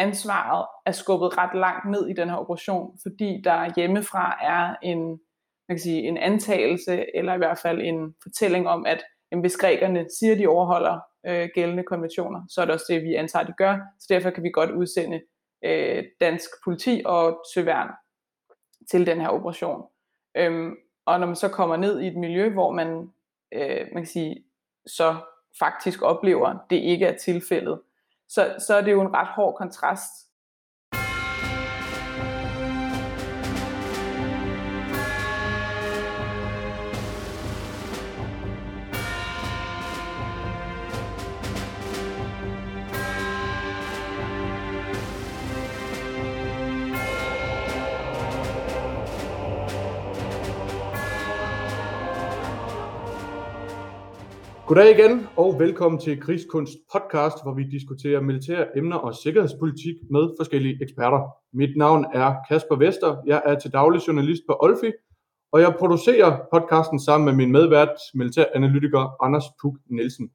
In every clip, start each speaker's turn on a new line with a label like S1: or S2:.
S1: ansvaret er skubbet ret langt ned i den her operation, fordi der hjemmefra er en, man kan sige, en antagelse, eller i hvert fald en fortælling om, at jamen, hvis grækerne siger, at de overholder øh, gældende konventioner, så er det også det, vi antager, de gør. Så derfor kan vi godt udsende øh, dansk politi og søværn til den her operation. Øhm, og når man så kommer ned i et miljø, hvor man, øh, man kan sige, så faktisk oplever, at det ikke er tilfældet, så, så er det jo en ret hård kontrast.
S2: Goddag igen, og velkommen til Krigskunst podcast, hvor vi diskuterer militære emner og sikkerhedspolitik med forskellige eksperter. Mit navn er Kasper Vester, jeg er til daglig journalist på Olfi, og jeg producerer podcasten sammen med min medvært, militæranalytiker Anders Puk Nielsen.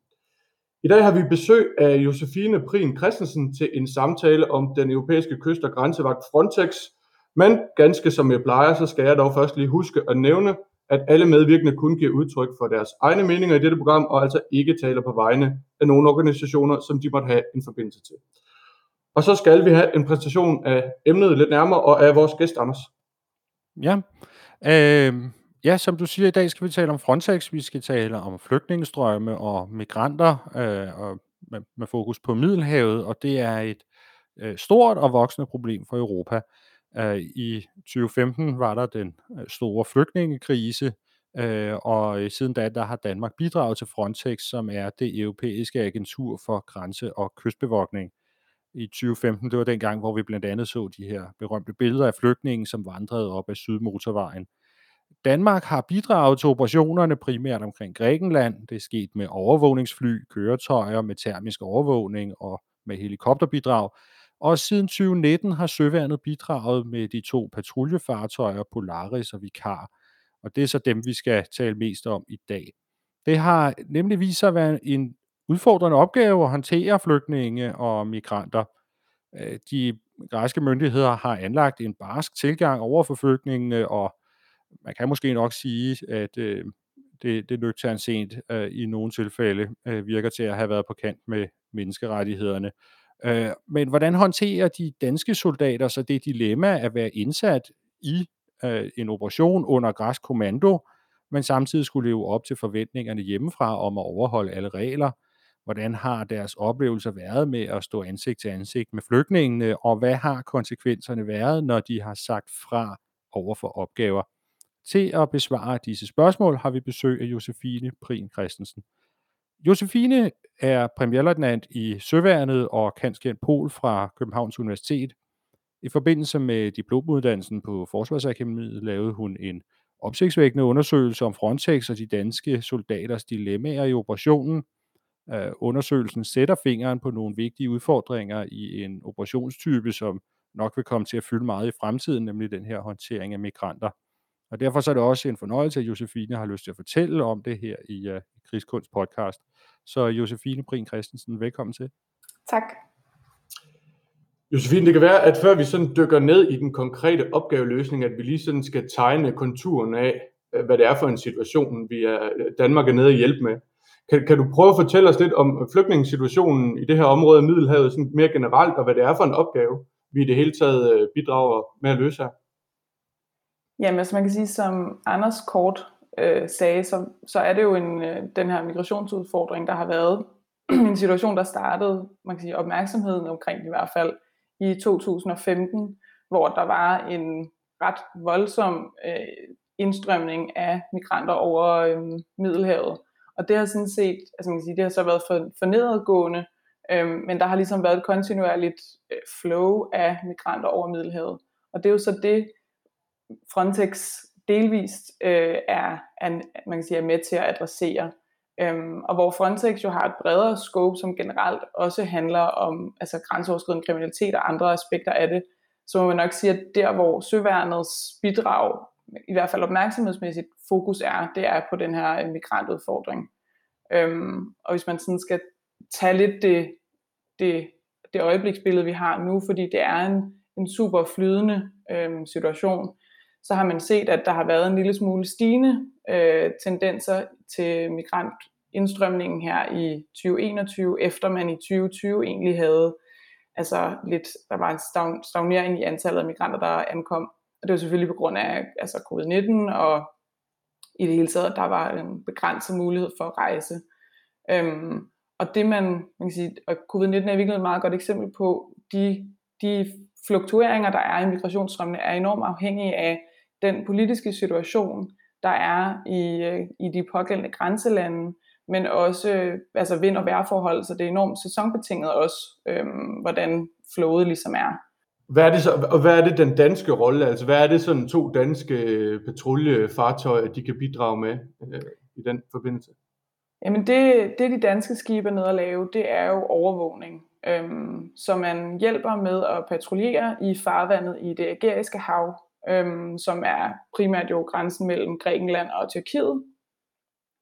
S2: I dag har vi besøg af Josefine Prin Christensen til en samtale om den europæiske kyst- og grænsevagt Frontex, men ganske som jeg plejer, så skal jeg dog først lige huske at nævne, at alle medvirkende kun giver udtryk for deres egne meninger i dette program, og altså ikke taler på vegne af nogle organisationer, som de måtte have en forbindelse til. Og så skal vi have en præsentation af emnet lidt nærmere, og af vores gæst, Anders.
S3: Ja, øh, ja, som du siger, i dag skal vi tale om Frontex, vi skal tale om flygtningestrømme og migranter, øh, og med, med fokus på Middelhavet, og det er et øh, stort og voksende problem for Europa. Øh, I 2015 var der den øh, store flygtningekrise, øh, og siden da der har Danmark bidraget til Frontex, som er det europæiske agentur for grænse- og kystbevogtning. I 2015, det var den gang, hvor vi blandt andet så de her berømte billeder af flygtningen, som vandrede op ad Sydmotorvejen. Danmark har bidraget til operationerne primært omkring Grækenland. Det er sket med overvågningsfly, køretøjer, med termisk overvågning og med helikopterbidrag. Og siden 2019 har Søværnet bidraget med de to patruljefartøjer Polaris og Vikar, og det er så dem, vi skal tale mest om i dag. Det har nemlig vist sig at være en udfordrende opgave at håndtere flygtninge og migranter. Øh, de græske myndigheder har anlagt en barsk tilgang over for flygtningene, og man kan måske nok sige, at øh, det, det nøgternt sent øh, i nogle tilfælde øh, virker til at have været på kant med menneskerettighederne. Øh, men hvordan håndterer de danske soldater så det dilemma at være indsat i øh, en operation under græsk kommando, men samtidig skulle leve op til forventningerne hjemmefra om at overholde alle regler? Hvordan har deres oplevelser været med at stå ansigt til ansigt med flygtningene, og hvad har konsekvenserne været, når de har sagt fra over for opgaver? Til at besvare disse spørgsmål har vi besøg af Josefine Prin Christensen. Josefine er premierløjtnant i Søværnet og kanskjent Pol fra Københavns Universitet. I forbindelse med diplomuddannelsen på Forsvarsakademiet lavede hun en opsigtsvækkende undersøgelse om Frontex og de danske soldaters dilemmaer i operationen. Uh, undersøgelsen sætter fingeren på nogle vigtige udfordringer i en operationstype, som nok vil komme til at fylde meget i fremtiden, nemlig den her håndtering af migranter. Og derfor så er det også en fornøjelse, at Josefine har lyst til at fortælle om det her i uh, Krigskunst podcast. Så Josefine Brin Christensen, velkommen til.
S1: Tak.
S2: Josefine, det kan være, at før vi sådan dykker ned i den konkrete opgaveløsning, at vi lige sådan skal tegne konturen af, øh, hvad det er for en situation, vi er, Danmark er nede og hjælpe med. Kan, kan du prøve at fortælle os lidt om flygtningssituationen i det her område af Middelhavet sådan mere generelt, og hvad det er for en opgave, vi i det hele taget øh, bidrager med at løse her?
S1: Jamen, altså man kan sige, som Anders kort øh, sagde, så, så er det jo en, øh, den her migrationsudfordring, der har været en situation, der startede man kan sige, opmærksomheden omkring i hvert fald i 2015, hvor der var en ret voldsom øh, indstrømning af migranter over øh, Middelhavet. Og det har sådan set, altså man kan sige, det har så været for, for nedadgående, øh, men der har ligesom været et kontinuerligt øh, flow af migranter over Middelhavet. Og det er jo så det, Frontex delvist øh, er, er, man kan sige, er med til at adressere. Øhm, og hvor Frontex jo har et bredere scope, som generelt også handler om altså grænseoverskridende kriminalitet og andre aspekter af det, så må man nok sige, at der hvor søværnets bidrag, i hvert fald opmærksomhedsmæssigt fokus er, det er på den her øh, migrantudfordring. Øhm, og hvis man sådan skal tage lidt det, det, det øjebliksbillede, vi har nu, fordi det er en, en super flydende øhm, situation, så har man set, at der har været en lille smule stigende øh, tendenser til migrantindstrømningen her i 2021, efter man i 2020 egentlig havde altså lidt, der var en stagnering i antallet af migranter, der ankom. Og det var selvfølgelig på grund af altså covid-19, og i det hele taget, der var en begrænset mulighed for at rejse. Øhm, og det man, man kan sige, og covid-19 er virkelig et meget godt eksempel på, de, de fluktueringer, der er i migrationsstrømmene, er enormt afhængige af den politiske situation, der er i, øh, i de pågældende grænselande, men også altså vind- og vejrforhold, så det er enormt sæsonbetinget også, øhm, hvordan flowet ligesom er.
S2: Hvad er, det så, og hvad er det den danske rolle? Altså hvad er det sådan to danske patruljefartøjer, de kan bidrage med øh, i den forbindelse?
S1: Jamen det, det de danske skibe er nede at lave, det er jo overvågning. Øhm, så man hjælper med at patruljere i farvandet i det ægæiske hav, øhm, som er primært jo grænsen mellem Grækenland og Tyrkiet.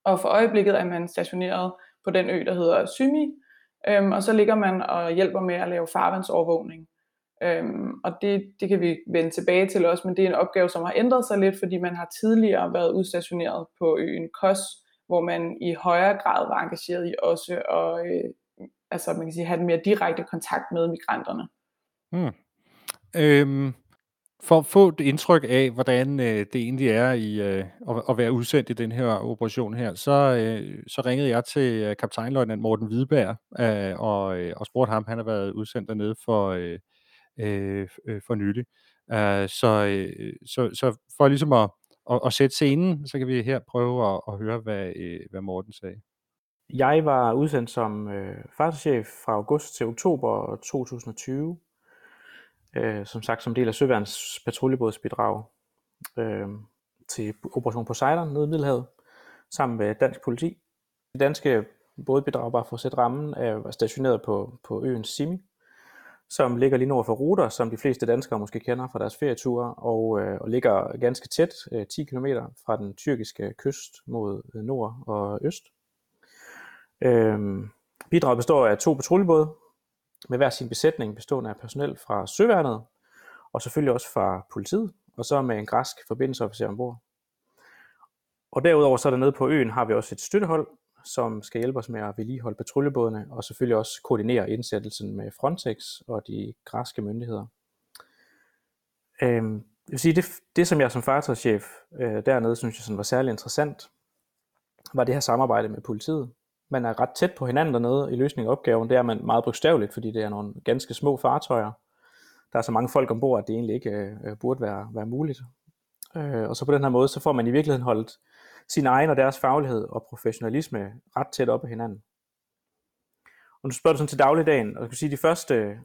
S1: Og for øjeblikket er man stationeret på den ø, der hedder Symi, øhm, og så ligger man og hjælper med at lave farvandsovervågning. Øhm, og det, det kan vi vende tilbage til også, men det er en opgave, som har ændret sig lidt, fordi man har tidligere været udstationeret på øen Kos, hvor man i højere grad var engageret i også at øh, altså man kan sige, have den mere direkte kontakt med migranterne.
S3: Hmm. Øhm, for at få et indtryk af, hvordan øh, det egentlig er i øh, at, at være udsendt i den her operation her, så, øh, så ringede jeg til øh, kaptajnløjtnant Morten Hvideberg øh, og, øh, og spurgte ham, han har været udsendt dernede for, øh, øh, øh for nylig. Uh, så, øh, så, så for ligesom at, at, at sætte scenen, så kan vi her prøve at, at høre, hvad, øh, hvad Morten sagde.
S4: Jeg var udsendt som øh, fartschef fra august til oktober 2020 øh, som sagt som del af Søværens patruljebådsbidrag øh, til Operation Poseidon nede i Middelhavet, sammen med dansk politi. Det danske bådbidrag, bare for at sætte rammen, er stationeret på, på øen Simi, som ligger lige nord for Ruter, som de fleste danskere måske kender fra deres ferieture, og, øh, og ligger ganske tæt, øh, 10 km fra den tyrkiske kyst mod øh, nord og øst. Øh, bidraget består af to patruljebåde, med hver sin besætning bestående af personel fra Søværnet, og selvfølgelig også fra politiet, og så med en græsk forbindelsesofficer ombord. Og derudover så dernede på øen har vi også et støttehold, som skal hjælpe os med at vedligeholde patruljebådene, og selvfølgelig også koordinere indsættelsen med Frontex og de græske myndigheder. Øhm, jeg vil sige, det, det som jeg som fartøjschef øh, dernede synes jeg sådan var særlig interessant, var det her samarbejde med politiet man er ret tæt på hinanden dernede i løsningen af opgaven. Det er man meget bogstaveligt, fordi det er nogle ganske små fartøjer. Der er så mange folk ombord, at det egentlig ikke øh, øh burde være, være muligt. Øh, og så på den her måde, så får man i virkeligheden holdt sin egen og deres faglighed og professionalisme ret tæt op af hinanden. Og nu spørger du sådan til dagligdagen, og jeg kan sige, de første,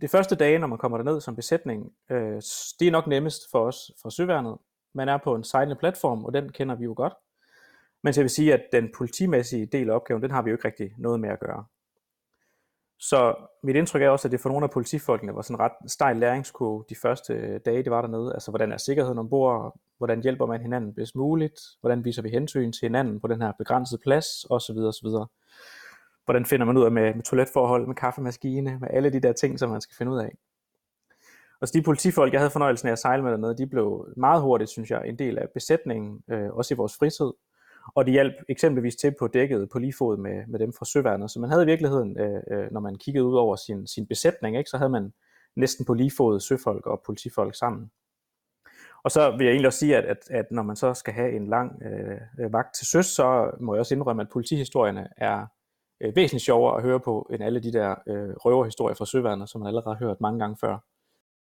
S4: de første dage, når man kommer derned som besætning, øh, det er nok nemmest for os fra Søværnet. Man er på en sejlende platform, og den kender vi jo godt. Men jeg vil sige, at den politimæssige del af opgaven, den har vi jo ikke rigtig noget med at gøre. Så mit indtryk er også, at det for nogle af politifolkene var sådan en ret stejl læringskurve de første dage, det var dernede. Altså, hvordan er sikkerheden ombord? Hvordan hjælper man hinanden bedst muligt? Hvordan viser vi hensyn til hinanden på den her begrænsede plads? Og så videre, og så videre. Hvordan finder man ud af med, med toiletforhold, med kaffemaskine, med alle de der ting, som man skal finde ud af. Og så de politifolk, jeg havde fornøjelsen af at sejle med dernede, de blev meget hurtigt, synes jeg, en del af besætningen, øh, også i vores fritid. Og det hjalp eksempelvis til på dækket på lige fod med, med dem fra Søværnet. Så man havde i virkeligheden, øh, øh, når man kiggede ud over sin, sin besætning, ikke, så havde man næsten på lige fod søfolk og politifolk sammen. Og så vil jeg egentlig også sige, at, at, at når man så skal have en lang øh, vagt til søs, så må jeg også indrømme, at politihistorierne er øh, væsentligt sjovere at høre på, end alle de der øh, røverhistorier fra Søværnet, som man allerede har hørt mange gange før.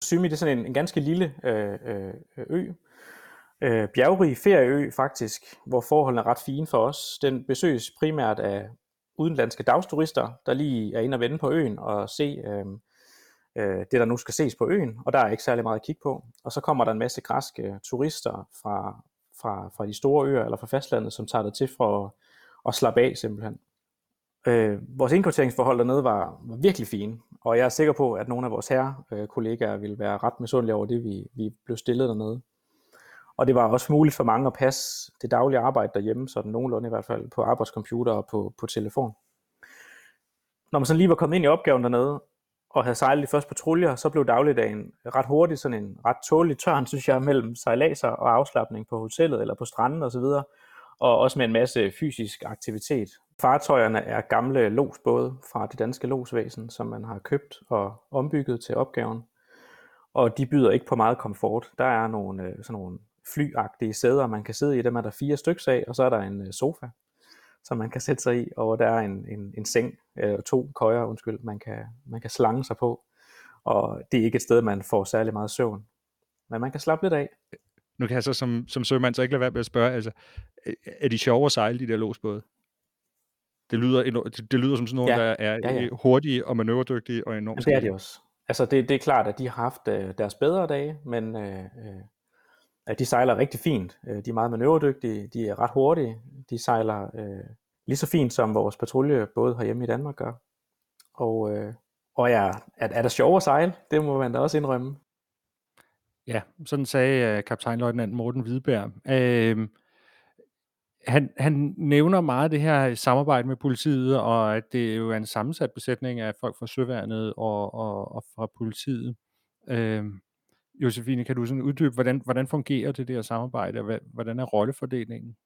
S4: Symi det er sådan en, en ganske lille øh, øh, ø, øh, bjergrig ferieø faktisk, hvor forholdene er ret fine for os. Den besøges primært af udenlandske dagsturister, der lige er inde og vende på øen og se øh, øh, det, der nu skal ses på øen, og der er ikke særlig meget at kigge på. Og så kommer der en masse græske øh, turister fra, fra, fra de store øer eller fra fastlandet, som tager det til for at, at slappe af simpelthen. Øh, vores indkvarteringsforhold dernede var, var virkelig fine, og jeg er sikker på, at nogle af vores herre øh, kollegaer ville være ret misundelige over det, vi, vi blev stillet dernede. Og det var også muligt for mange at passe det daglige arbejde derhjemme, sådan nogenlunde i hvert fald på arbejdscomputer og på, på telefon. Når man så lige var kommet ind i opgaven dernede, og havde sejlet de første patruljer, så blev dagligdagen ret hurtigt sådan en ret tålig tørn, synes jeg, mellem sejladser og afslappning på hotellet eller på stranden osv., og, og også med en masse fysisk aktivitet. Fartøjerne er gamle losbåde fra det danske losvæsen, som man har købt og ombygget til opgaven. Og de byder ikke på meget komfort. Der er nogle, øh, sådan nogle flyagtige sæder, man kan sidde i. Dem er der fire stykker af, og så er der en øh, sofa, som man kan sætte sig i, og der er en, en, en seng, øh, to køjer, undskyld, man kan, man kan slange sig på. Og det er ikke et sted, man får særlig meget søvn. Men man kan slappe lidt af.
S3: Nu kan jeg så som, som sømand så ikke lade være med at spørge, altså, er de sjove at sejle, de der låsbåde? Det lyder, det, det lyder som sådan nogle, ja. der er ja, ja. hurtige og manøvredygtige og enormt
S4: ja, det er de også. Altså det, det er klart, at de har haft øh, deres bedre dage, men øh, øh, Øh, de sejler rigtig fint. Øh, de er meget manøvredygtige, de er ret hurtige, de sejler øh, lige så fint som vores patrulje både herhjemme i Danmark gør. Og, øh, og ja, er, er der sjov at sejle? Det må man da også indrømme.
S3: Ja, sådan sagde øh, kaptajnløjtnant Morten Hvideberg. Øh, han, han nævner meget det her samarbejde med politiet, og at det jo er en sammensat besætning af folk fra Søværnet og, og, og fra politiet. Øh, Josefine, kan du sådan uddybe, hvordan, hvordan fungerer det der samarbejde, og hvordan er rollefordelingen?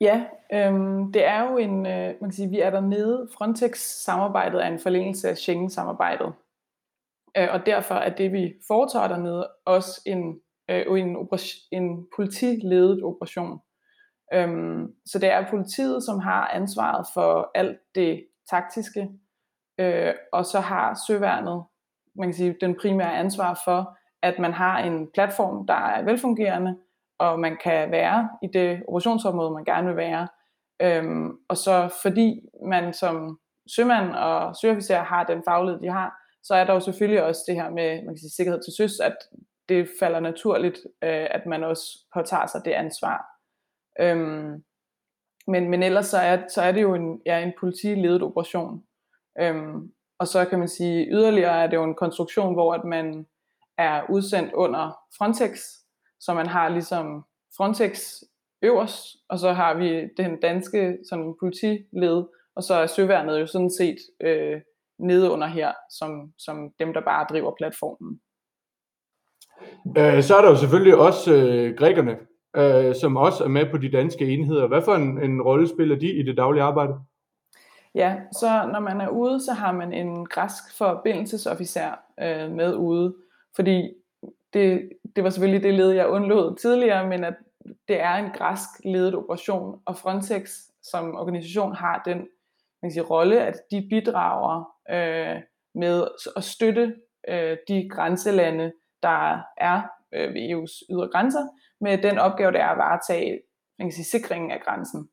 S1: Ja, øhm, det er jo en, øh, man kan sige, vi er dernede. Frontex-samarbejdet er en forlængelse af Schengen-samarbejdet. Øh, og derfor er det, vi foretager dernede, også en, øh, en, operation, en politiledet operation. Øhm, så det er politiet, som har ansvaret for alt det taktiske, øh, og så har søværnet man kan sige, den primære ansvar for, at man har en platform, der er velfungerende, og man kan være i det operationsområde, man gerne vil være. Øhm, og så fordi man som sømand og søofficer har den faglighed, de har, så er der jo selvfølgelig også det her med man kan sige, sikkerhed til søs, at det falder naturligt, øh, at man også påtager sig det ansvar. Øhm, men, men ellers så er, så er det jo en, ja, en politiledet operation. Øhm, og så kan man sige, yderligere er det jo en konstruktion, hvor at man er udsendt under Frontex, så man har ligesom Frontex øverst, og så har vi den danske sådan, politiled, og så er søværnet jo sådan set øh, nede under her, som, som dem, der bare driver platformen.
S2: Øh, så er der jo selvfølgelig også øh, grækerne, øh, som også er med på de danske enheder. Hvad for en, en rolle spiller de i det daglige arbejde?
S1: Ja, så når man er ude, så har man en græsk forbindelsesofficer øh, med ude, fordi det, det var selvfølgelig det led, jeg undlod tidligere, men at det er en græsk ledet operation, og Frontex som organisation har den man kan sige, rolle, at de bidrager øh, med at støtte øh, de grænselande, der er øh, ved EU's ydre grænser, med den opgave, der er at varetage man kan sige, sikringen af grænsen.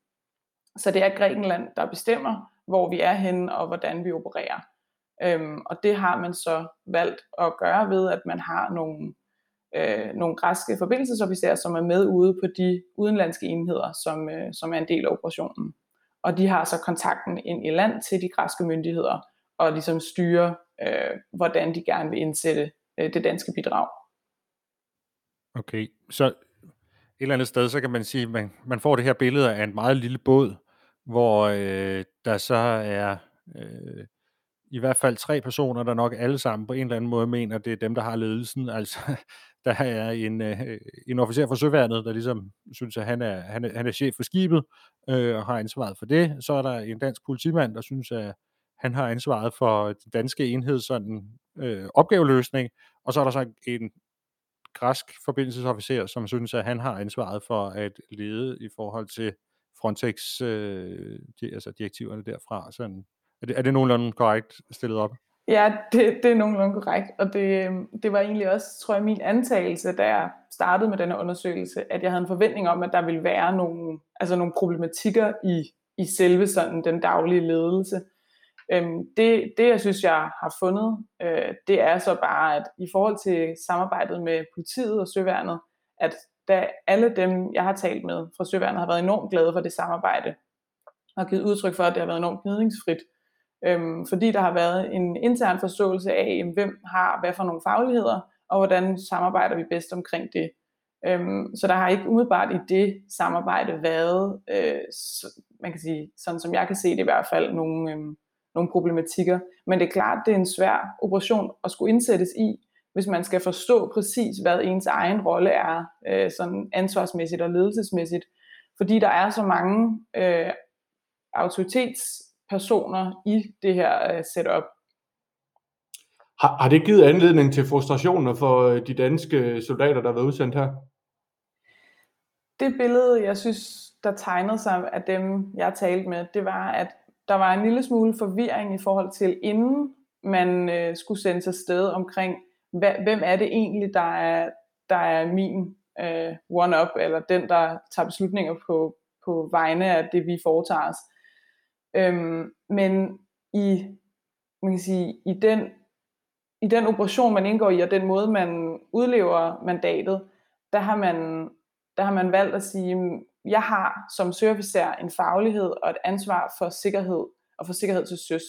S1: Så det er Grækenland, der bestemmer, hvor vi er henne og hvordan vi opererer. Øhm, og det har man så valgt at gøre ved, at man har nogle, øh, nogle græske forbindelsesofficerer, som er med ude på de udenlandske enheder, som, øh, som er en del af operationen. Og de har så kontakten ind i land til de græske myndigheder, og ligesom styre, øh, hvordan de gerne vil indsætte øh, det danske bidrag.
S3: Okay, så et eller andet sted, så kan man sige, at man, man får det her billede af en meget lille båd, hvor øh, der så er øh, i hvert fald tre personer, der nok alle sammen på en eller anden måde mener, det er dem, der har ledelsen. Altså, der er en, øh, en officer fra Søværnet, der ligesom synes, at han er, han er, han er chef for skibet øh, og har ansvaret for det. Så er der en dansk politimand, der synes, at han har ansvaret for den danske enhed sådan, øh, opgaveløsning. Og så er der så en græsk forbindelsesofficer, som synes, at han har ansvaret for at lede i forhold til Frontex, øh, de, altså direktiverne derfra. Sådan, er, det, er det nogenlunde korrekt stillet op?
S1: Ja, det, det er nogenlunde korrekt, og det, øhm, det var egentlig også, tror jeg, min antagelse, da jeg startede med denne undersøgelse, at jeg havde en forventning om, at der ville være nogle, altså nogle problematikker i, i selve sådan den daglige ledelse. Øhm, det, det, jeg synes, jeg har fundet, øh, det er så bare, at i forhold til samarbejdet med politiet og søværnet, at da alle dem, jeg har talt med fra Søværnet, har været enormt glade for det samarbejde, og har givet udtryk for, at det har været enormt gnidningsfrit. Øhm, fordi der har været en intern forståelse af, hvem har hvad for nogle fagligheder, og hvordan samarbejder vi bedst omkring det. Øhm, så der har ikke umiddelbart i det samarbejde været, øh, man kan sige, sådan som jeg kan se det i hvert fald, nogle, øhm, nogle problematikker. Men det er klart, det er en svær operation at skulle indsættes i, hvis man skal forstå præcis, hvad ens egen rolle er, øh, sådan ansvarsmæssigt og ledelsesmæssigt. Fordi der er så mange øh, autoritetspersoner i det her øh, setup.
S2: Har, har det givet anledning til frustrationer for øh, de danske soldater, der har været udsendt her?
S1: Det billede, jeg synes, der tegnede sig af dem, jeg talte med, det var, at der var en lille smule forvirring i forhold til, inden man øh, skulle sende sig sted omkring, hvem er det egentlig, der er, der er min øh, one-up, eller den, der tager beslutninger på, på vegne af det, vi foretager os. Øhm, men i, man kan sige, i den i den operation, man indgår i, og den måde, man udlever mandatet, der har man, der har man valgt at sige, mm, jeg har som søofficer en faglighed og et ansvar for sikkerhed og for sikkerhed til søs.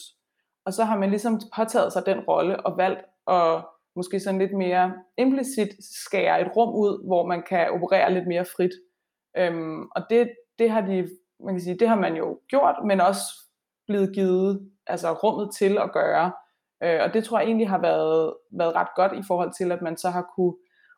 S1: Og så har man ligesom påtaget sig den rolle og valgt at måske sådan lidt mere implicit skærer et rum ud, hvor man kan operere lidt mere frit. Øhm, og det, det har de, man kan sige, det har man jo gjort, men også blevet givet altså rummet til at gøre. Øh, og det tror jeg egentlig har været, været ret godt i forhold til, at man så har kunne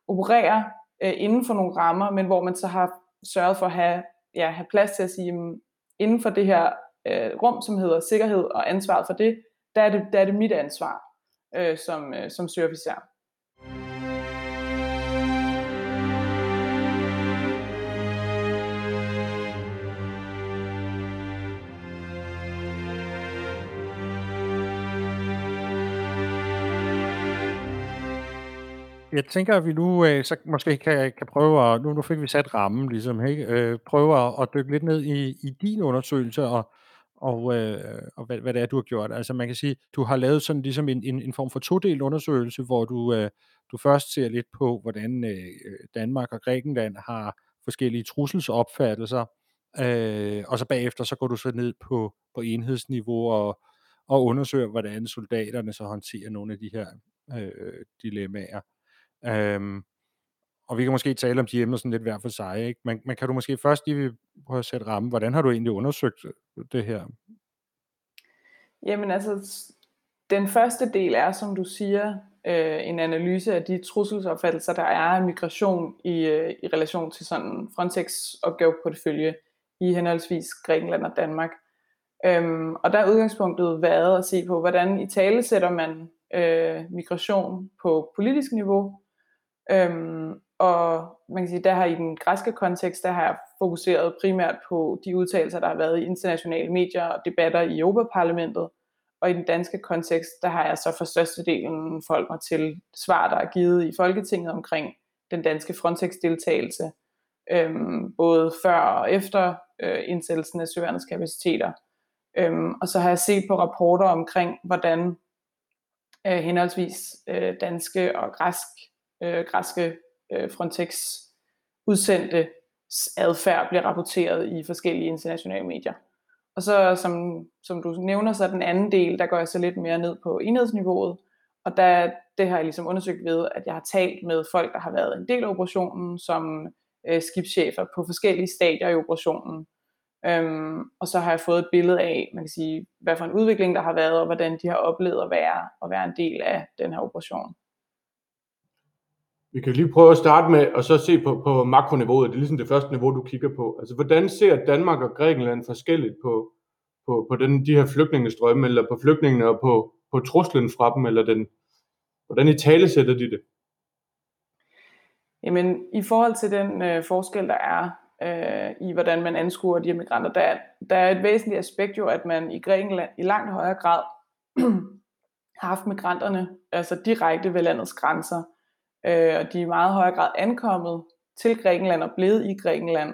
S1: operere øh, inden for nogle rammer, men hvor man så har sørget for at have, ja, have plads til at sige, jamen, inden for det her øh, rum, som hedder sikkerhed og ansvaret for det, der er det, der er det mit ansvar øh, som, øh, som søofficer.
S3: Jeg tænker, at vi nu øh, så måske kan, kan prøve at, nu, nu fik vi sat rammen ligesom, ikke? Øh, prøve at, at dykke lidt ned i, i din undersøgelse og, og, øh, og hvad, hvad det er, du har gjort. Altså man kan sige, du har lavet sådan ligesom en, en, en form for todelt undersøgelse, hvor du, øh, du først ser lidt på, hvordan øh, Danmark og Grækenland har forskellige trusselsopfattelser, øh, og så bagefter så går du så ned på, på enhedsniveau og, og undersøger, hvordan soldaterne så håndterer nogle af de her øh, dilemmaer. Øh, og vi kan måske tale om de emner sådan lidt hver for sig, ikke? Men, men kan du måske først lige prøve at sætte ramme, hvordan har du egentlig undersøgt øh, det her?
S1: Jamen altså, den første del er, som du siger, øh, en analyse af de trusselsopfattelser, der er af migration i, øh, i relation til sådan Frontex opgaveportefølje i henholdsvis Grækenland og Danmark. Øhm, og der er udgangspunktet været at se på, hvordan i tale sætter man øh, migration på politisk niveau, Øhm, og man kan sige, der har i den græske kontekst, der har jeg fokuseret primært på de udtalelser, der har været i internationale medier og debatter i Europaparlamentet. Og i den danske kontekst, der har jeg så for størstedelen folk mig til svar, der er givet i Folketinget omkring den danske Frontex-deltagelse, øhm, både før og efter øh, indsættelsen af søværnets kapaciteter. Øhm, og så har jeg set på rapporter omkring, hvordan øh, henholdsvis øh, danske og græsk øh, græske øh, Frontex udsendte adfærd bliver rapporteret i forskellige internationale medier. Og så som, som du nævner, så den anden del, der går jeg så lidt mere ned på enhedsniveauet, og der, det har jeg ligesom undersøgt ved, at jeg har talt med folk, der har været en del af operationen, som øh, skibschefer på forskellige stadier i operationen. Øhm, og så har jeg fået et billede af, man kan sige, hvad for en udvikling der har været, og hvordan de har oplevet at være, at være en del af den her operation.
S2: Vi kan lige prøve at starte med og så se på, på makroniveauet. Det er ligesom det første niveau, du kigger på. Altså, hvordan ser Danmark og Grækenland forskelligt på, på, på den, de her flygtningestrømme, eller på flygtningene og på, på truslen fra dem, eller den, hvordan i tale sætter de det?
S1: Jamen, i forhold til den øh, forskel, der er øh, i, hvordan man anskuer de her migranter, der, der er et væsentligt aspekt jo, at man i Grækenland i langt højere grad har haft migranterne altså direkte ved landets grænser øh, og de er i meget højere grad ankommet til Grækenland og blevet i Grækenland.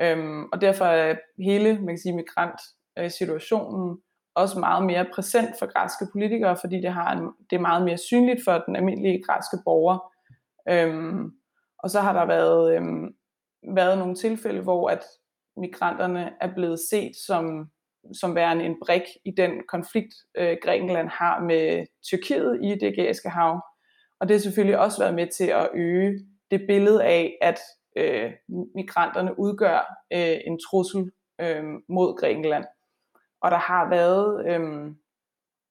S1: Øhm, og derfor er hele man kan sige, migrantsituationen også meget mere præsent for græske politikere, fordi det, har en, det er meget mere synligt for den almindelige græske borger. Øhm, og så har der været, øhm, været nogle tilfælde, hvor at migranterne er blevet set som, som værende en brik i den konflikt, øh, Grækenland har med Tyrkiet i det ægæiske hav. Og det har selvfølgelig også været med til at øge det billede af, at øh, migranterne udgør øh, en trussel øh, mod Grækenland. Og der har været, øh,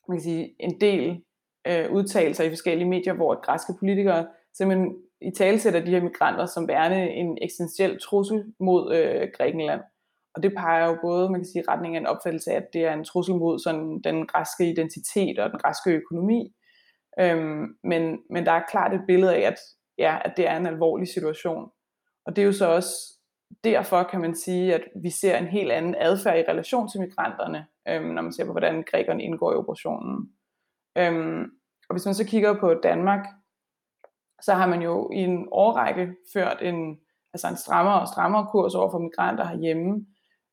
S1: man kan sige, en del øh, udtalelser i forskellige medier, hvor græske politikere simpelthen i talsætter de her migranter som værende en eksistentiel trussel mod øh, Grækenland. Og det peger jo både, man kan sige, retning af en opfattelse af, at det er en trussel mod sådan den græske identitet og den græske økonomi. Øhm, men, men der er klart et billede af, at, ja, at det er en alvorlig situation. Og det er jo så også derfor, kan man sige, at vi ser en helt anden adfærd i relation til migranterne, øhm, når man ser på, hvordan grækerne indgår i operationen. Øhm, og hvis man så kigger på Danmark, så har man jo i en årrække ført en, altså en strammere og strammere kurs over for migranter herhjemme.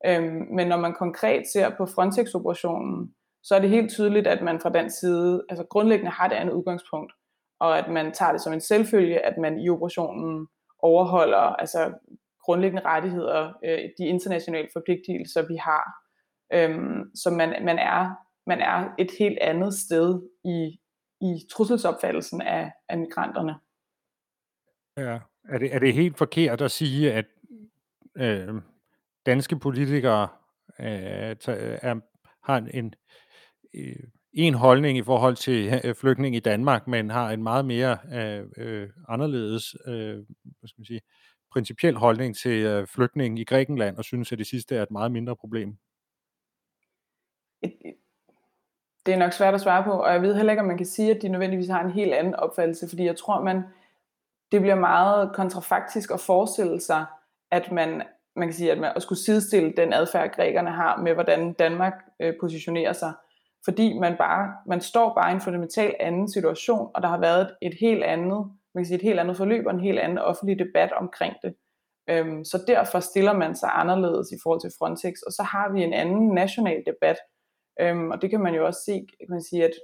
S1: Øhm, men når man konkret ser på Frontex-operationen, så er det helt tydeligt, at man fra den side altså grundlæggende har det andet udgangspunkt, og at man tager det som en selvfølge, at man i operationen overholder altså grundlæggende rettigheder, øh, de internationale forpligtelser, vi har. Øhm, så man, man, er, man er et helt andet sted i, i trusselsopfattelsen af, af migranterne.
S3: Ja. Er det, er det helt forkert at sige, at øh, danske politikere øh, er, har en, øh, en holdning i forhold til øh, flygtninge i Danmark, men har en meget mere øh, øh, anderledes øh, hvad skal man sige, principiel holdning til øh, flygtninge i Grækenland, og synes, at det sidste er et meget mindre problem?
S1: Det er nok svært at svare på, og jeg ved heller ikke, om man kan sige, at de nødvendigvis har en helt anden opfattelse, fordi jeg tror, man det bliver meget kontrafaktisk at forestille sig, at man, man kan sige, at man at skulle sidestille den adfærd, grækerne har med, hvordan Danmark øh, positionerer sig. Fordi man, bare, man står bare i en fundamental anden situation, og der har været et helt andet, man kan sige, et helt andet forløb og en helt anden offentlig debat omkring det. Øhm, så derfor stiller man sig anderledes i forhold til Frontex, og så har vi en anden national debat. Øhm, og det kan man jo også se, kan man sige, at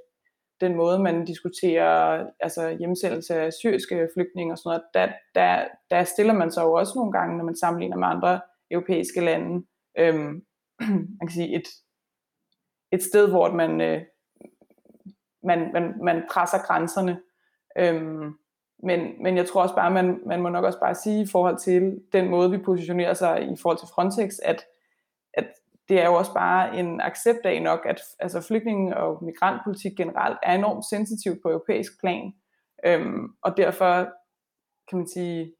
S1: den måde, man diskuterer altså hjemsendelse af syriske flygtninge og sådan noget, der, der, der stiller man sig jo også nogle gange, når man sammenligner med andre europæiske lande, øhm, man kan sige et, et sted, hvor man, øh, man, man, man presser grænserne. Øhm, men, men jeg tror også bare, man, man må nok også bare sige i forhold til den måde, vi positionerer sig i forhold til Frontex, at, at det er jo også bare en accept af nok, at altså, flygtninge- og migrantpolitik generelt er enormt sensitivt på europæisk plan. Øhm, og derfor kan man sige,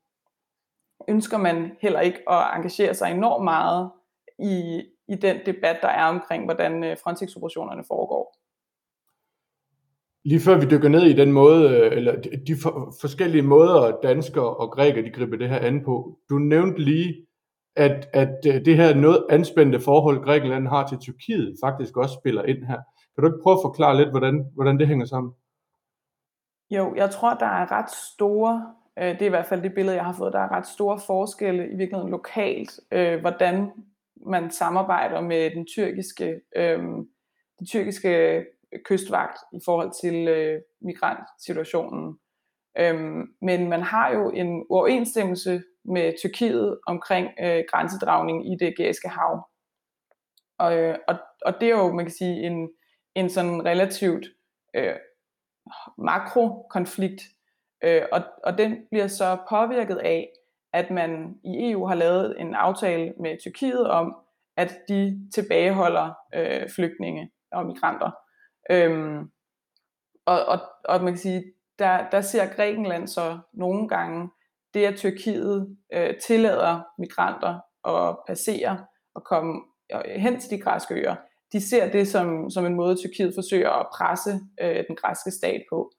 S1: ønsker man heller ikke at engagere sig enormt meget i, i den debat, der er omkring, hvordan øh, Frontex-operationerne foregår.
S2: Lige før vi dykker ned i den måde, øh, eller de for, forskellige måder, danskere og grækere de griber det her an på. Du nævnte lige at, at øh, det her noget anspændte forhold, Grækenland har til Tyrkiet, faktisk også spiller ind her. Kan du ikke prøve at forklare lidt, hvordan, hvordan det hænger sammen?
S1: Jo, jeg tror, der er ret store, øh, det er i hvert fald det billede, jeg har fået, der er ret store forskelle i virkeligheden lokalt, øh, hvordan man samarbejder med den tyrkiske, øh, den tyrkiske kystvagt i forhold til øh, migrantsituationen. Øhm, men man har jo en uoverensstemmelse med Tyrkiet omkring øh, grænsedragning i det ægæiske hav. Og, øh, og, og det er jo, man kan sige, en, en sådan relativt øh, makrokonflikt, øh, og, og den bliver så påvirket af, at man i EU har lavet en aftale med Tyrkiet om, at de tilbageholder øh, flygtninge og migranter. Øhm, og, og, og man kan sige, der, der ser Grækenland så nogle gange det, at Tyrkiet øh, tillader migranter at passere og komme hen til de græske øer, de ser det som, som en måde, Tyrkiet forsøger at presse øh, den græske stat på.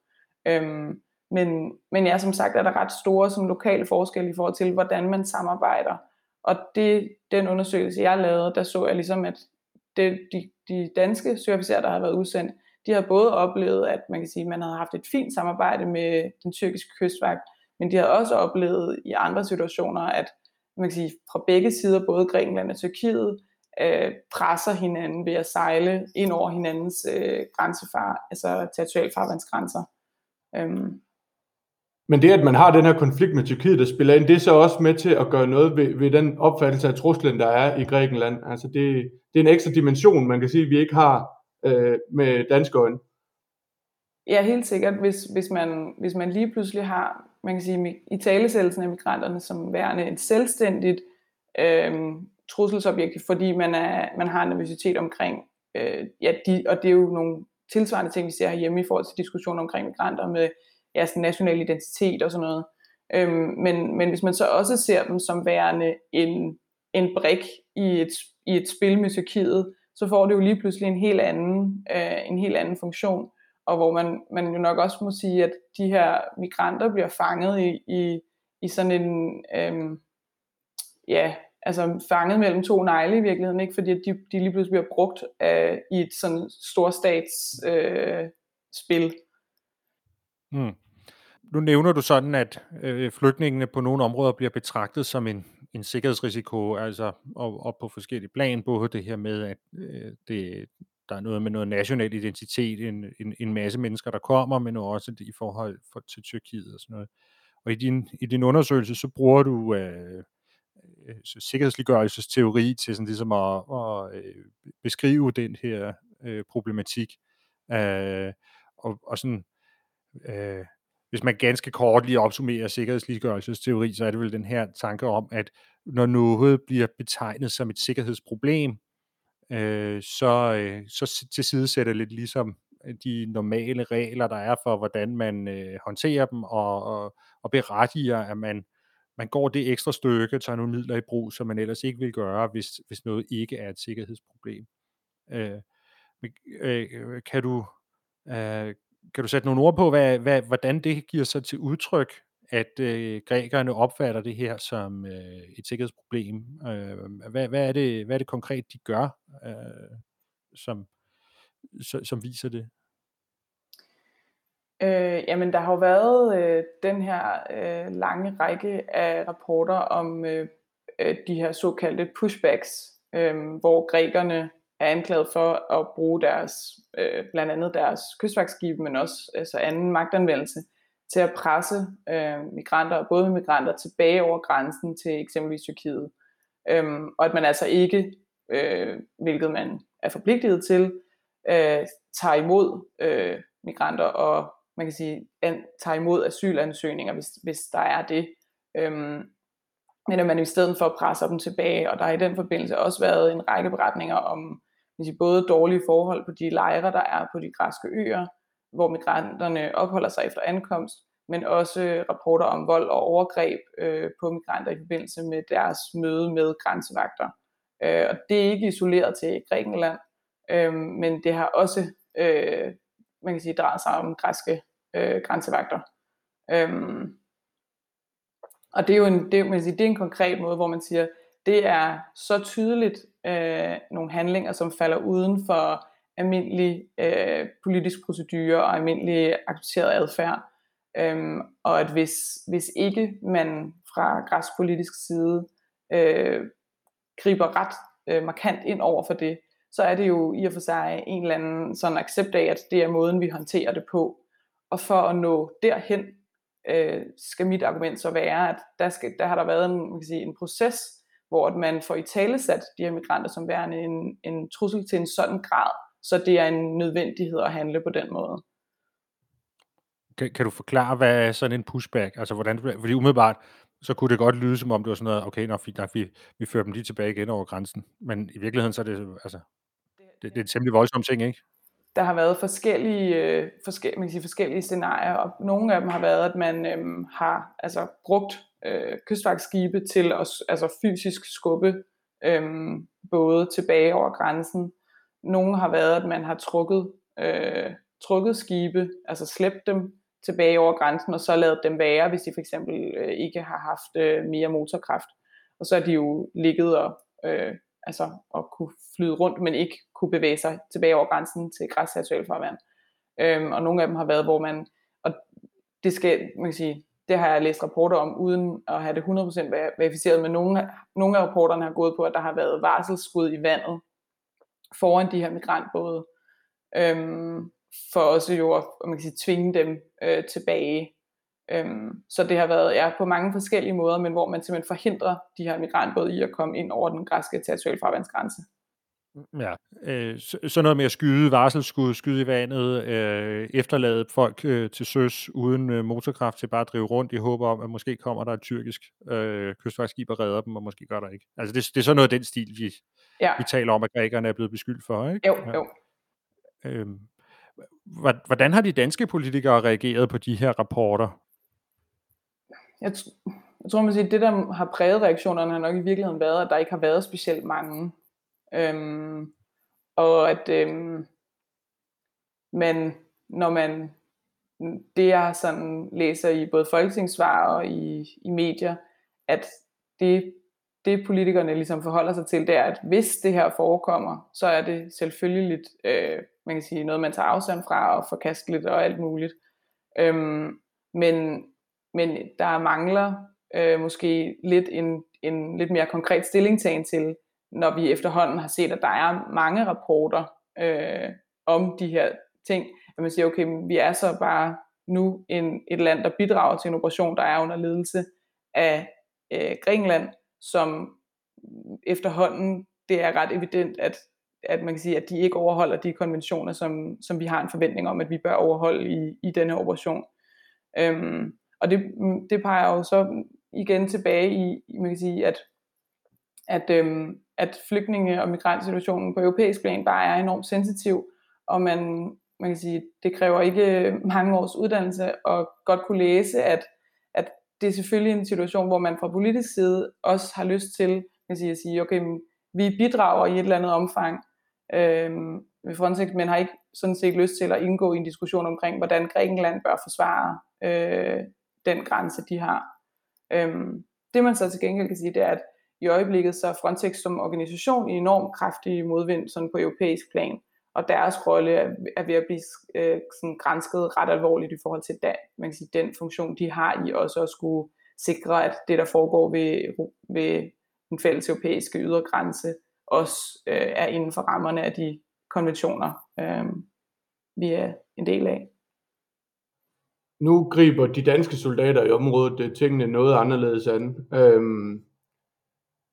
S1: Øhm, men, men ja, som sagt er der ret store som lokale forskelle i forhold til, hvordan man samarbejder. Og det, den undersøgelse, jeg lavede, der så jeg ligesom, at det, de, de danske søofficerer, der har været udsendt, de har både oplevet, at man kan sige, at man havde haft et fint samarbejde med den tyrkiske kystvagt, men de har også oplevet i andre situationer, at man kan sige, fra begge sider, både Grækenland og Tyrkiet, øh, presser hinanden ved at sejle ind over hinandens øh, grænsefar, altså territorialfarvandsgrænser. Øhm.
S2: Men det, at man har den her konflikt med Tyrkiet, der spiller ind, det er så også med til at gøre noget ved, ved den opfattelse af truslen, der er i Grækenland. Altså det, det er en ekstra dimension, man kan sige, vi ikke har øh, med danske øjne.
S1: Ja, helt sikkert. Hvis, hvis, man, hvis man lige pludselig har, man kan sige, i talesættelsen af migranterne som værende et selvstændigt øh, trusselsobjekt, fordi man, er, man har en nervøsitet omkring, øh, ja, de, og det er jo nogle tilsvarende ting, vi ser herhjemme i forhold til diskussioner omkring migranter med ja, sådan national identitet og sådan noget. Øhm, men, men hvis man så også ser dem som værende en, en brik i et, i et spil med Tyrkiet, så får det jo lige pludselig en helt anden, øh, en helt anden funktion, og hvor man, man jo nok også må sige, at de her migranter bliver fanget i, i, i sådan en, øh, ja, altså fanget mellem to negle i virkeligheden, ikke? fordi de, de lige pludselig bliver brugt øh, i et sådan storstats øh, spil.
S3: Mm. Nu nævner du sådan, at øh, flygtningene på nogle områder bliver betragtet som en, en sikkerhedsrisiko, altså og, og på forskellige plan, både det her med, at øh, det, der er noget med noget national identitet, en, en, en masse mennesker, der kommer, men også i forhold for, til Tyrkiet og sådan noget. Og i din, i din undersøgelse, så bruger du øh, øh, sikkerhedsliggørelsesteori til sådan ligesom at, at øh, beskrive den her øh, problematik. Øh, og, og sådan, øh, hvis man ganske kort lige opsummerer sikkerhedsliggørelsesteori, så er det vel den her tanke om, at når noget bliver betegnet som et sikkerhedsproblem, øh, så, øh, så tilsidesætter lidt ligesom øh, de normale regler, der er for, hvordan man øh, håndterer dem, og, og, og berettiger, at man, man går det ekstra stykke, tager nogle midler i brug, som man ellers ikke vil gøre, hvis, hvis noget ikke er et sikkerhedsproblem. Øh, øh, kan du øh, kan du sætte nogle ord på, hvad, hvad, hvordan det giver sig til udtryk, at øh, grækerne opfatter det her som øh, et sikkerhedsproblem? Øh, hvad, hvad, er det, hvad er det konkret, de gør, øh, som, som, som viser det?
S1: Øh, jamen, der har jo været øh, den her øh, lange række af rapporter om øh, øh de her såkaldte pushbacks, øh, hvor grækerne er anklaget for at bruge deres, øh, blandt andet deres kystvagtskib, men også altså anden magtanvendelse, til at presse øh, migranter, både migranter, tilbage over grænsen til eksempelvis Tyrkiet. Øhm, og at man altså ikke, øh, hvilket man er forpligtet til, øh, tager imod øh, migranter og man kan sige, an, tager imod asylansøgninger, hvis, hvis der er det. Øhm, men at man i stedet for presser dem tilbage, og der har i den forbindelse også været en række beretninger om sige, både dårlige forhold på de lejre, der er på de græske øer, hvor migranterne opholder sig efter ankomst, men også rapporter om vold og overgreb øh, på migranter i forbindelse med deres møde med grænsevagter. Øh, og det er ikke isoleret til Grækenland, øh, men det har også, øh, man kan sige, drejet sig om græske øh, grænsevagter. Øh, og det er jo en, det, man kan sige, det er en konkret måde, hvor man siger, det er så tydeligt øh, nogle handlinger, som falder uden for almindelig øh, politisk procedure og almindelig accepteret adfærd. Øhm, og at hvis, hvis ikke man fra græspolitisk side øh, griber ret øh, markant ind over for det, så er det jo i og for sig en eller anden sådan accept af, at det er måden, vi håndterer det på. Og for at nå derhen, øh, skal mit argument så være, at der, skal, der har der været en, man kan sige, en proces, hvor man får i talesat de her migranter som værende en, en trussel til en sådan grad, så det er en nødvendighed at handle på den måde.
S3: Kan, kan du forklare, hvad er sådan en pushback? Altså, hvordan, fordi umiddelbart, så kunne det godt lyde som om det var sådan noget, okay, når vi, når vi, vi fører dem lige tilbage igen over grænsen. Men i virkeligheden, så er det, altså, det, det er en temmelig voldsom ting, ikke?
S1: Der har været forskellige, øh, forskellige, man kan sige, forskellige scenarier, og nogle af dem har været, at man øhm, har altså, brugt øh, kystvagtskibe til at altså fysisk skubbe øh, både tilbage over grænsen. Nogle har været, at man har trukket, øh, trukket skibe, altså slæbt dem tilbage over grænsen, og så lavet dem være, hvis de for eksempel øh, ikke har haft øh, mere motorkraft. Og så er de jo ligget og, øh, altså, og kunne flyde rundt, men ikke kunne bevæge sig tilbage over grænsen til græsseksualfarvand. Øhm, og nogle af dem har været, hvor man, og det skal, man kan sige, det har jeg læst rapporter om, uden at have det 100% verificeret, men nogle, nogle af rapporterne har gået på, at der har været varselsskud i vandet foran de her migrantbåde, øhm, for også jo at man kan sige, tvinge dem øh, tilbage. Øhm, så det har været ja, på mange forskellige måder, men hvor man simpelthen forhindrer de her migrantbåde i at komme ind over den græske territorialfarvandsgrænse.
S3: Ja, øh, så, så noget med at skyde varselsskud, skyde i vandet, øh, efterlade folk øh, til søs uden øh, motorkraft til bare at drive rundt i håb om, at måske kommer der et tyrkisk øh, kystvejsskib og redder dem, og måske gør der ikke. Altså det, det er sådan noget af den stil, vi, ja. vi taler om, at grækerne er blevet beskyldt for, ikke?
S1: Jo, ja. jo.
S3: Øhm, hvordan har de danske politikere reageret på de her rapporter?
S1: Jeg, jeg tror, man siger, at det, der har præget reaktionerne, har nok i virkeligheden været, at der ikke har været specielt mange. Øhm, og at øhm, man, når man, det jeg sådan læser i både folketingssvar og i, i medier, at det, det politikerne ligesom forholder sig til, det er, at hvis det her forekommer, så er det selvfølgelig øh, man kan sige, noget, man tager afstand fra og forkasteligt og alt muligt. Øhm, men, men der mangler øh, måske lidt en, en lidt mere konkret stillingtagen til, når vi efterhånden har set, at der er mange rapporter øh, om de her ting, at man siger, okay, vi er så bare nu en, et land, der bidrager til en operation, der er under ledelse af øh, Grækenland, som efterhånden, det er ret evident, at, at man kan sige, at de ikke overholder de konventioner, som, som vi har en forventning om, at vi bør overholde i, i denne operation. Øhm, og det, det peger jo så igen tilbage i, man kan sige, at, at, øhm, at flygtninge- og migrantsituationen på europæisk plan bare er enormt sensitiv, og man, man kan sige, det kræver ikke mange års uddannelse og godt kunne læse, at, at det er selvfølgelig en situation, hvor man fra politisk side også har lyst til kan sige, at sige, okay, vi bidrager i et eller andet omfang øh, med Frontex, men har ikke sådan set lyst til at indgå i en diskussion omkring, hvordan Grækenland bør forsvare øh, den grænse, de har. Øh, det man så til gengæld kan sige, det er, at i øjeblikket så er Frontex som organisation i enorm kraftig modvind sådan på europæisk plan, og deres rolle er, er ved at blive øh, sådan grænsket ret alvorligt i forhold til den, man kan sige, den funktion, de har i også at skulle sikre, at det, der foregår ved, ved den fælles europæiske ydre grænse, også øh, er inden for rammerne af de konventioner, øh, vi er en del af.
S2: Nu griber de danske soldater i området øh, tingene noget anderledes an. Øhm,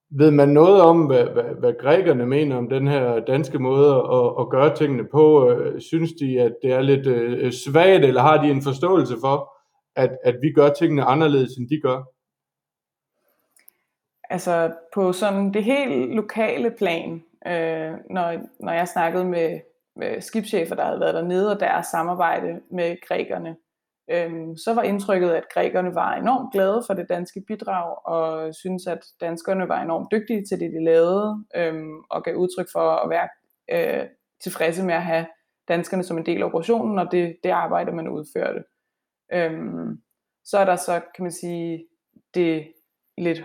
S2: ved man noget om, hvad, hvad, hvad grækerne mener om den her danske måde at, at gøre tingene på? Øh, synes de, at det er lidt øh, svagt, eller har de en forståelse for, at, at vi gør tingene anderledes, end de gør?
S1: Altså på sådan det helt lokale plan, øh, når, når jeg snakkede med, med skibschefer, der havde været dernede, og deres samarbejde med grækerne, øhm, så var indtrykket, at grækerne var enormt glade for det danske bidrag, og synes at danskerne var enormt dygtige til det, de lavede, øhm, og gav udtryk for at være øh, tilfredse med at have danskerne som en del af operationen, og det, det arbejde, man udførte. Øhm, så er der så, kan man sige, det lidt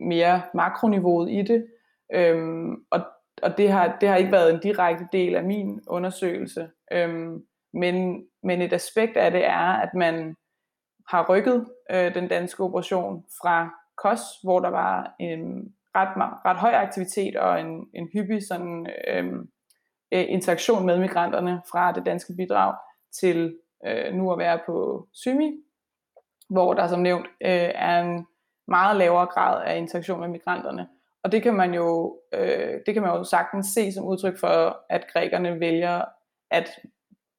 S1: mere makroniveauet i det, øhm, og, og det, har, det har ikke været en direkte del af min undersøgelse, øhm, men, men et aspekt af det er, at man har rykket øh, den danske operation fra KOS, hvor der var en ret, ret høj aktivitet og en, en hyppig sådan, øh, interaktion med migranterne fra det danske bidrag, til øh, nu at være på Symi, hvor der som nævnt øh, er en meget lavere grad af interaktion med migranterne. Og det kan man jo, øh, det kan man jo sagtens se som udtryk for, at grækerne vælger, at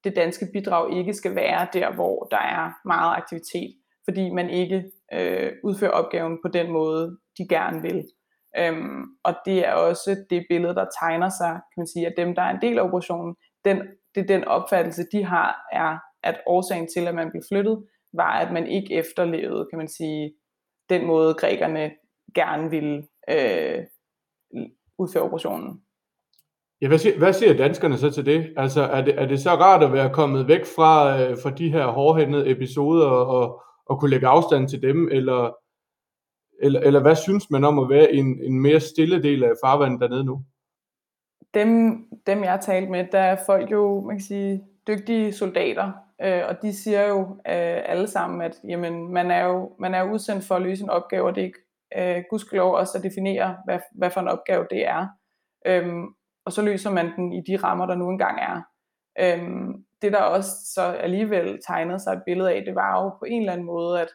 S1: det danske bidrag ikke skal være der, hvor der er meget aktivitet, fordi man ikke øh, udfører opgaven på den måde, de gerne vil. Øhm, og det er også det billede, der tegner sig, kan man sige, at dem, der er en del af operationen, den, det er den opfattelse, de har, er, at årsagen til, at man blev flyttet, var, at man ikke efterlevede, kan man sige, den måde grækerne gerne ville øh, udføre operationen.
S2: Ja, hvad siger, hvad siger danskerne så til det? Altså, er det, er det så rart at være kommet væk fra, øh, fra de her hårdhændede episoder og, og kunne lægge afstand til dem, eller, eller, eller hvad synes man om at være en, en mere stille del af farvandet dernede nu?
S1: Dem, dem jeg har talt med, der er folk jo, man kan sige, dygtige soldater, øh, og de siger jo øh, alle sammen, at jamen, man, er jo, man er udsendt for at løse en opgave, og det er ikke øh, gudskelov også at definere, hvad, hvad for en opgave det er. Øhm, og så løser man den i de rammer, der nu engang er. Øhm, det der også så alligevel tegnede sig et billede af, det var jo på en eller anden måde, at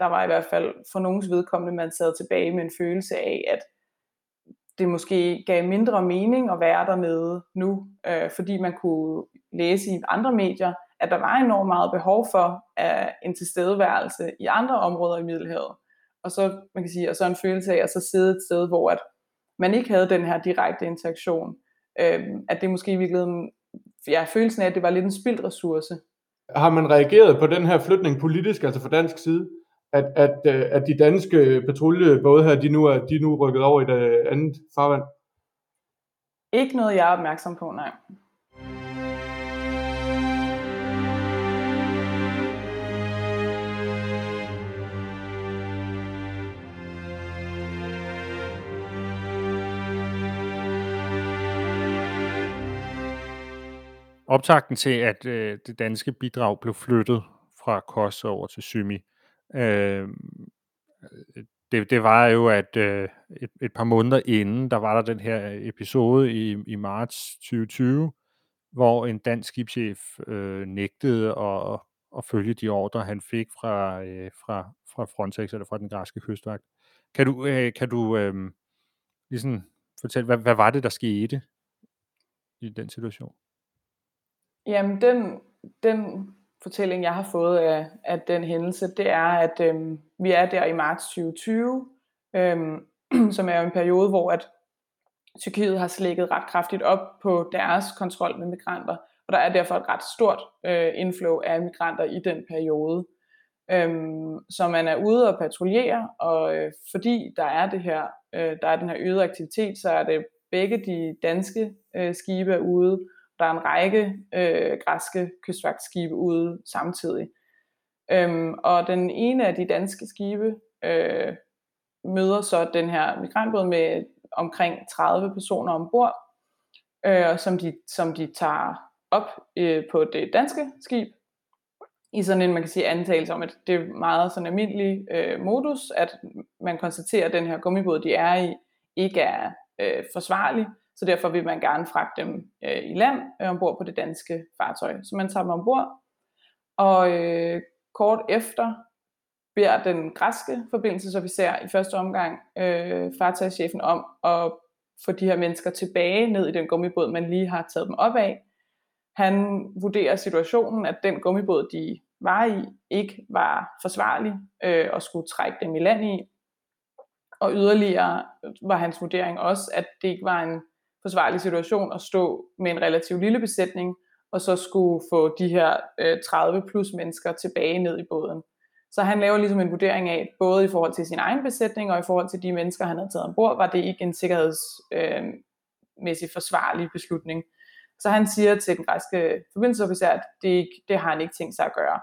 S1: der var i hvert fald for nogens vedkommende, man sad tilbage med en følelse af, at det måske gav mindre mening at være dernede nu, øh, fordi man kunne læse i andre medier, at der var enormt meget behov for uh, en tilstedeværelse i andre områder i Middelhavet. Og så, man kan sige, og så en følelse af at så sidde et sted, hvor at man ikke havde den her direkte interaktion. Øh, at det måske i virkeligheden ja, følelsen af, at det var lidt en spildt ressource.
S2: Har man reageret på den her flytning politisk, altså fra dansk side? At, at, øh, at de danske patruljebåde her, de nu er, de er nu rykket over i det andet farvand?
S1: Ikke noget, jeg er opmærksom på, nej.
S3: Optakten til, at øh, det danske bidrag blev flyttet fra Kos over til Symi, øhm, øh, det, det var jo, at øh, et, et par måneder inden, der var der den her episode i, i marts 2020, hvor en dansk skibschef øh, nægtede at, at følge de ordre, han fik fra, øh, fra, fra Frontex eller fra den græske kystvagt. Kan du, øh, kan du øh, ligesom fortælle, hvad, hvad var det, der skete i den situation?
S1: Jamen, den, den fortælling, jeg har fået af, af den hændelse, det er, at øhm, vi er der i marts 2020, øhm, som er jo en periode, hvor at Tyrkiet har slækket ret kraftigt op på deres kontrol med migranter, og der er derfor et ret stort øh, inflow af migranter i den periode. Øhm, så man er ude og patruljere, og øh, fordi der er det her, øh, der er den her øgede aktivitet, så er det begge de danske øh, skibe er ude, der er en række øh, græske kystvagtskibe ude samtidig. Øhm, og den ene af de danske skibe øh, møder så den her migrantbåd med omkring 30 personer ombord, øh, som, de, som de tager op øh, på det danske skib, i sådan en, man kan sige, antagelse om, at det er meget sådan almindelig øh, modus, at man konstaterer, at den her gummibåd, de er i, ikke er øh, forsvarlig, så derfor vil man gerne fragte dem øh, i land øh, ombord på det danske fartøj. Så man tager dem ombord, og øh, kort efter beder den græske forbindelsesofficer i første omgang øh, fartøjschefen om at få de her mennesker tilbage ned i den gummibåd, man lige har taget dem op af. Han vurderer situationen, at den gummibåd, de var i, ikke var forsvarlig øh, og skulle trække dem i land i. Og yderligere var hans vurdering også, at det ikke var en forsvarlig situation at stå med en relativt lille besætning, og så skulle få de her øh, 30 plus mennesker tilbage ned i båden. Så han laver ligesom en vurdering af, både i forhold til sin egen besætning og i forhold til de mennesker, han havde taget ombord, var det ikke en sikkerhedsmæssig øh, forsvarlig beslutning. Så han siger til den græske forbindelsesofficer, at det, ikke, det har han ikke tænkt sig at gøre.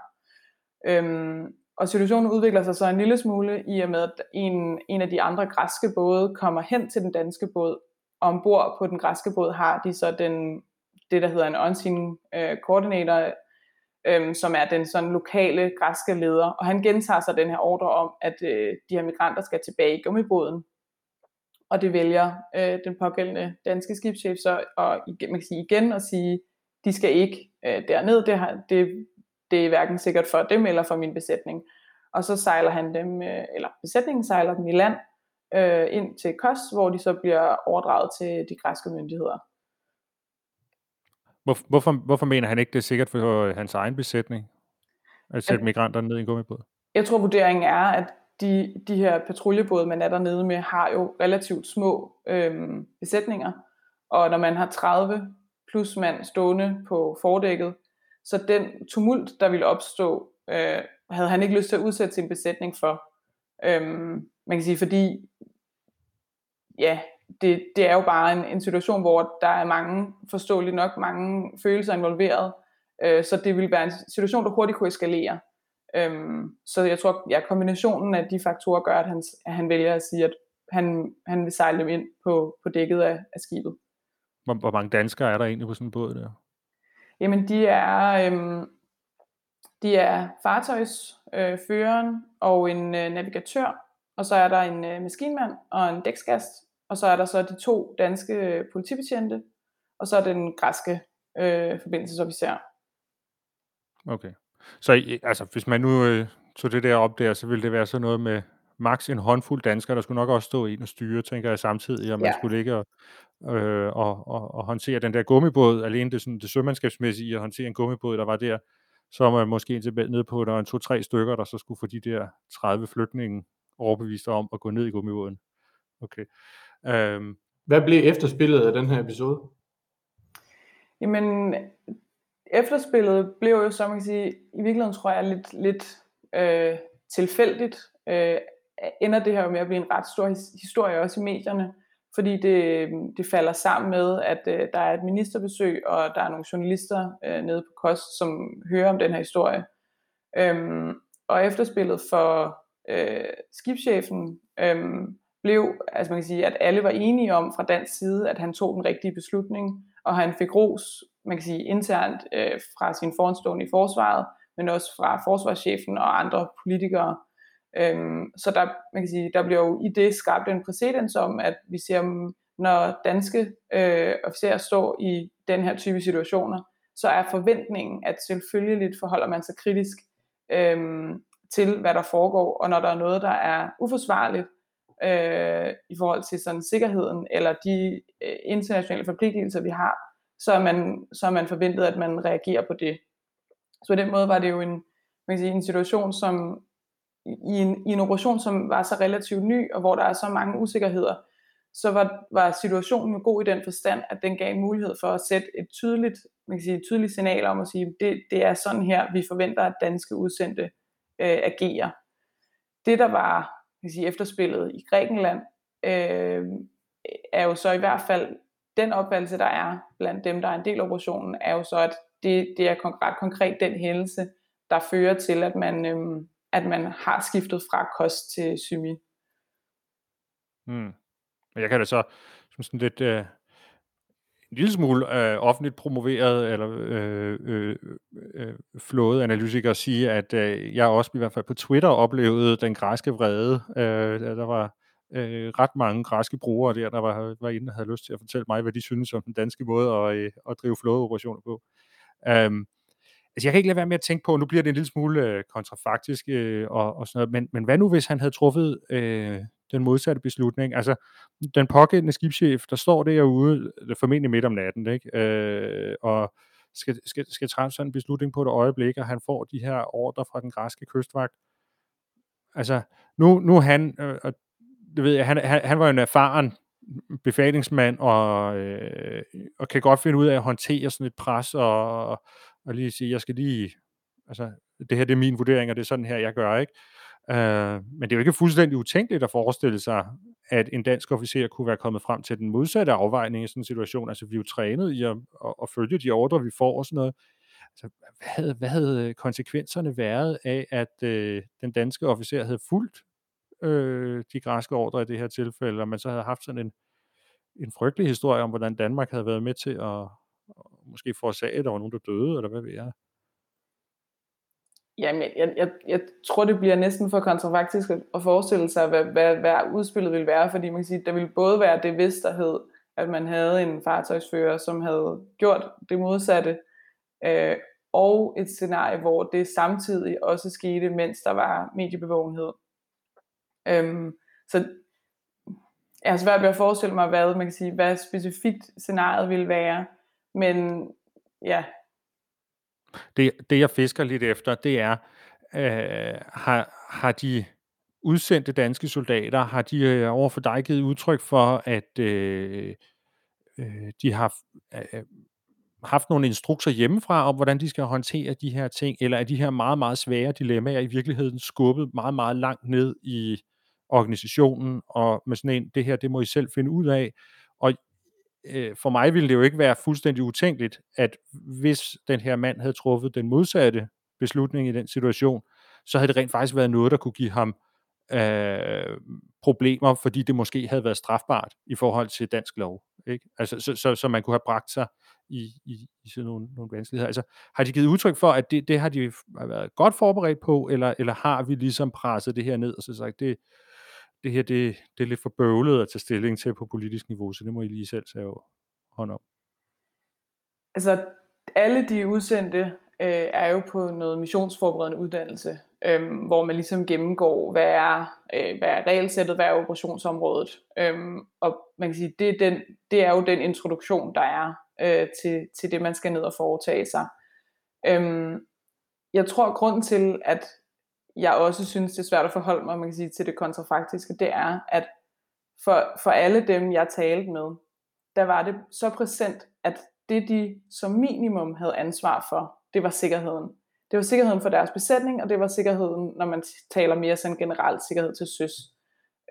S1: Øhm, og situationen udvikler sig så en lille smule i og med, at en, en af de andre græske både kommer hen til den danske båd ombord på den græske båd har de så den, det, der hedder en unseen koordinator, øh, coordinator, øh, som er den sådan lokale græske leder, og han gentager sig den her ordre om, at øh, de her migranter skal tilbage i gummibåden, og det vælger øh, den pågældende danske skibschef så og man kan sige igen og sige, de skal ikke øh, derned, det, har, det, det er hverken sikkert for dem eller for min besætning. Og så sejler han dem, øh, eller besætningen sejler dem i land, øh, ind til Kos, hvor de så bliver overdraget til de græske myndigheder.
S3: Hvor, hvorfor, hvorfor mener han ikke, det er sikkert for hans egen besætning at sætte migranterne ned i en gummibåd?
S1: Jeg tror, vurderingen er, at de, de her patruljebåde, man er dernede med, har jo relativt små øhm, besætninger. Og når man har 30 plus mand stående på fordækket, så den tumult, der ville opstå, øh, havde han ikke lyst til at udsætte sin besætning for. Øhm, man kan sige, fordi ja, det, det er jo bare en, en situation, hvor der er mange, forståeligt nok, mange følelser involveret, øh, så det vil være en situation, der hurtigt kunne eskalere. Øhm, så jeg tror, ja, kombinationen af de faktorer gør, at han, at han vælger at sige, at han, han vil sejle dem ind på, på dækket af, af skibet.
S3: Hvor, hvor mange danskere er der egentlig på sådan en båd der?
S1: Jamen, de er, øhm, de er fartøjsføreren øh, og en øh, navigatør, og så er der en øh, maskinmand og en dæksgast, og så er der så de to danske politibetjente, og så er den græske øh, forbindelsesofficer.
S3: Okay. Så altså, hvis man nu øh, tog det der op der, så ville det være sådan noget med maks en håndfuld danskere, der skulle nok også stå ind og styre, tænker jeg samtidig, og man ja. skulle ligge og, øh, og, og, og håndtere den der gummibåd, alene det, sådan, det sømandskabsmæssige at håndtere en gummibåd, der var der, så var man måske tilbage ned på, at der var en to-tre stykker, der så skulle få de der 30 flygtninge overbevist om at gå ned i gummibåden. Okay.
S2: Um, Hvad blev efterspillet af den her episode?
S1: Jamen, efterspillet blev jo, som man kan sige, i virkeligheden tror jeg lidt, lidt øh, tilfældigt. Øh, ender det her jo med at blive en ret stor historie også i medierne, fordi det, det falder sammen med, at øh, der er et ministerbesøg, og der er nogle journalister øh, nede på KOS, som hører om den her historie. Øhm, og efterspillet for øh, skibschefen øhm, blev, altså man kan sige, at alle var enige om fra dansk side, at han tog den rigtige beslutning, og han fik ros, man kan sige, internt øh, fra sin foranstående i forsvaret, men også fra forsvarschefen og andre politikere. Øhm, så der, man kan sige, der bliver jo i det skabt en præcedens om, at vi ser, mm, når danske øh, officerer står i den her type situationer, så er forventningen, at selvfølgelig forholder man sig kritisk øhm, til, hvad der foregår, og når der er noget, der er uforsvarligt øh, i forhold til sådan sikkerheden, eller de øh, internationale forpligtelser, vi har, så er, man, så er man forventet, at man reagerer på det. Så på den måde var det jo en, man kan sige, en situation, som i en, i en operation, som var så relativt ny, og hvor der er så mange usikkerheder, så var, var situationen jo god i den forstand, at den gav mulighed for at sætte et tydeligt, man kan sige, et tydeligt signal om at sige, det, det er sådan her, vi forventer, at danske udsendte øh, agerer. Det, der var man kan sige, efterspillet i Grækenland, øh, er jo så i hvert fald den opfattelse, der er blandt dem, der er en del af operationen, er jo så, at det, det er ret konkret den hændelse, der fører til, at man, øh, at man har skiftet fra kost til symi.
S3: Hmm. Jeg kan da så som sådan lidt øh, en lille smule øh, offentligt promoveret eller øh, øh, øh, flået analytiker sige, at øh, jeg også i hvert fald på Twitter oplevede den græske vrede. Øh, der var øh, ret mange græske brugere der, der var, var inde og havde lyst til at fortælle mig, hvad de synes om den danske måde at, øh, at drive flådeoperationer på. Um, altså jeg kan ikke lade være med at tænke på, nu bliver det en lille smule øh, kontrafaktisk øh, og, og sådan noget, men, men hvad nu hvis han havde truffet øh, den modsatte beslutning? Altså den pågældende skibschef, der står derude, øh, formentlig midt om natten, ikke? Øh, og skal, skal, skal træffe sådan en beslutning på et øjeblik, og han får de her ordre fra den græske kystvagt. Altså, nu, nu han, øh, og det ved jeg, han, han, han var jo en erfaren befalingsmand, og, øh, og kan godt finde ud af at håndtere sådan et pres, og, og lige sige, jeg skal lige, altså, det her det er min vurdering, og det er sådan her, jeg gør, ikke? Øh, men det er jo ikke fuldstændig utænkeligt at forestille sig, at en dansk officer kunne være kommet frem til den modsatte afvejning i sådan en situation. Altså, vi er jo trænet i at, at, at følge de ordre, vi får og sådan noget. Altså, hvad, havde, hvad havde øh, konsekvenserne været af, at øh, den danske officer havde fulgt øh, de græske ordre i det her tilfælde, og man så havde haft sådan en, en frygtelig historie om, hvordan Danmark havde været med til at måske forårsage, at der var nogen, der døde, eller hvad ved jeg.
S1: Jamen, jeg, jeg, jeg, jeg tror, det bliver næsten for kontrafaktisk at forestille sig, hvad, hvad, hvad udspillet ville være, fordi man kan sige, der ville både være det, vis, der hed, at man havde en fartøjsfører, som havde gjort det modsatte, øh, og et scenarie, hvor det samtidig også skete, mens der var mediebevågenhed. Øhm, så jeg har svært ved at forestille mig, hvad man kan sige, hvad specifikt scenariet ville være, men ja,
S3: det, det jeg fisker lidt efter, det er, øh, har, har de udsendte danske soldater, har de øh, overfor dig givet udtryk for, at øh, øh, de har øh, øh, haft nogle instrukser hjemmefra om, hvordan de skal håndtere de her ting, eller er de her meget, meget svære dilemmaer i virkeligheden skubbet meget, meget langt ned i organisationen, og med sådan en, det her, det må I selv finde ud af. Øh, for mig ville det jo ikke være fuldstændig utænkeligt, at hvis den her mand havde truffet den modsatte beslutning i den situation, så havde det rent faktisk været noget, der kunne give ham øh, problemer, fordi det måske havde været strafbart i forhold til dansk lov. Ikke? Altså, så, så, så man kunne have bragt sig i, i, i sådan nogle, nogle vanskeligheder. Altså, har de givet udtryk for, at det, det har de været godt forberedt på, eller, eller har vi ligesom presset det her ned og så sagt, det, det her det, det er lidt for bøvlet at tage stilling til på politisk niveau, så det må I lige selv tage hånd om.
S1: Altså, alle de udsendte øh, er jo på noget missionsforberedende uddannelse, øh, hvor man ligesom gennemgår, hvad er, øh, hvad er regelsættet, hvad er operationsområdet. Øh, og man kan sige, det er, den, det er jo den introduktion, der er øh, til, til det, man skal ned og foretage sig. Øh, jeg tror, at grunden til, at jeg også synes, det er svært at forholde mig man kan sige, til det kontrafaktiske, det er, at for, for alle dem, jeg talte med, der var det så præsent, at det de som minimum havde ansvar for, det var sikkerheden. Det var sikkerheden for deres besætning, og det var sikkerheden, når man taler mere sådan generelt sikkerhed til søs.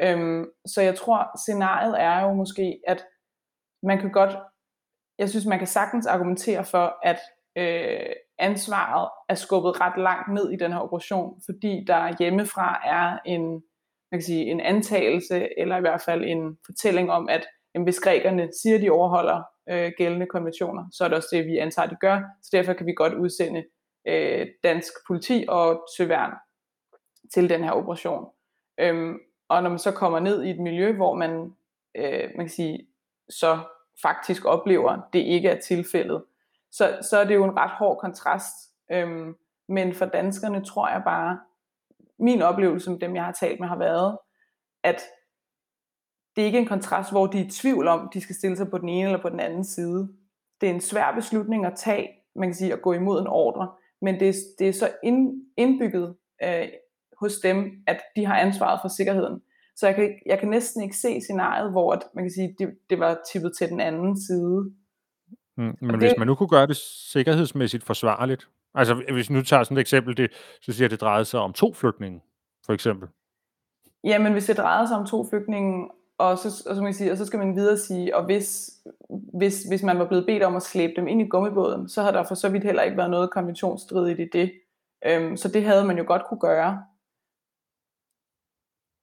S1: Øhm, så jeg tror, scenariet er jo måske, at man kan godt, jeg synes, man kan sagtens argumentere for, at øh, ansvaret er skubbet ret langt ned i den her operation, fordi der hjemmefra er en, man kan sige, en antagelse, eller i hvert fald en fortælling om, at jamen, hvis grækerne siger, at de overholder øh, gældende konventioner, så er det også det, vi antager, de gør. Så derfor kan vi godt udsende øh, dansk politi og søværn til den her operation. Øhm, og når man så kommer ned i et miljø, hvor man, øh, man kan sige, så faktisk oplever, at det ikke er tilfældet, så, så er det jo en ret hård kontrast. Øhm, men for danskerne tror jeg bare, min oplevelse med dem, jeg har talt med, har været, at det er ikke en kontrast, hvor de er i tvivl om, de skal stille sig på den ene eller på den anden side. Det er en svær beslutning at tage, man kan sige, at gå imod en ordre, men det er, det er så ind, indbygget øh, hos dem, at de har ansvaret for sikkerheden. Så jeg kan, jeg kan næsten ikke se scenariet, hvor at, man kan sige, det, det var tippet til den anden side.
S3: Mm, men det, hvis man nu kunne gøre det sikkerhedsmæssigt forsvarligt, altså hvis nu tager sådan et eksempel, det, så siger det drejede sig om to flygtninge, for eksempel.
S1: Jamen hvis det drejede sig om to flygtninge, og så, og så, man sige, og så skal man videre sige, og hvis, hvis, hvis man var blevet bedt om at slæbe dem ind i gummibåden, så havde der for så vidt heller ikke været noget konventionsstridigt i det. Øhm, så det havde man jo godt kunne gøre.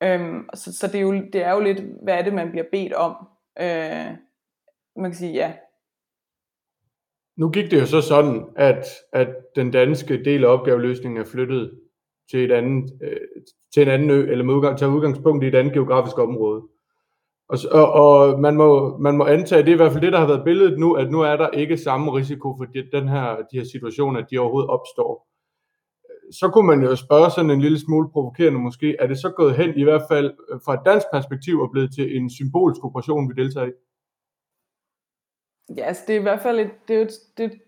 S1: Øhm, så så det, er jo, det er jo lidt, hvad er det, man bliver bedt om. Øh, man kan sige, ja.
S2: Nu gik det jo så sådan, at, at den danske del af opgaveløsningen er flyttet til, et andet, øh, til en anden ø, eller med udgang, tager udgangspunkt i et andet geografisk område. Og, og, og man, må, man må antage, det er i hvert fald det, der har været billedet nu, at nu er der ikke samme risiko for de, den her, de her situationer, at de overhovedet opstår. Så kunne man jo spørge sådan en lille smule provokerende måske, er det så gået hen i hvert fald øh, fra et dansk perspektiv og blevet til en symbolsk operation, vi deltager i?
S1: Ja, altså det er i hvert fald et, det, er et, det,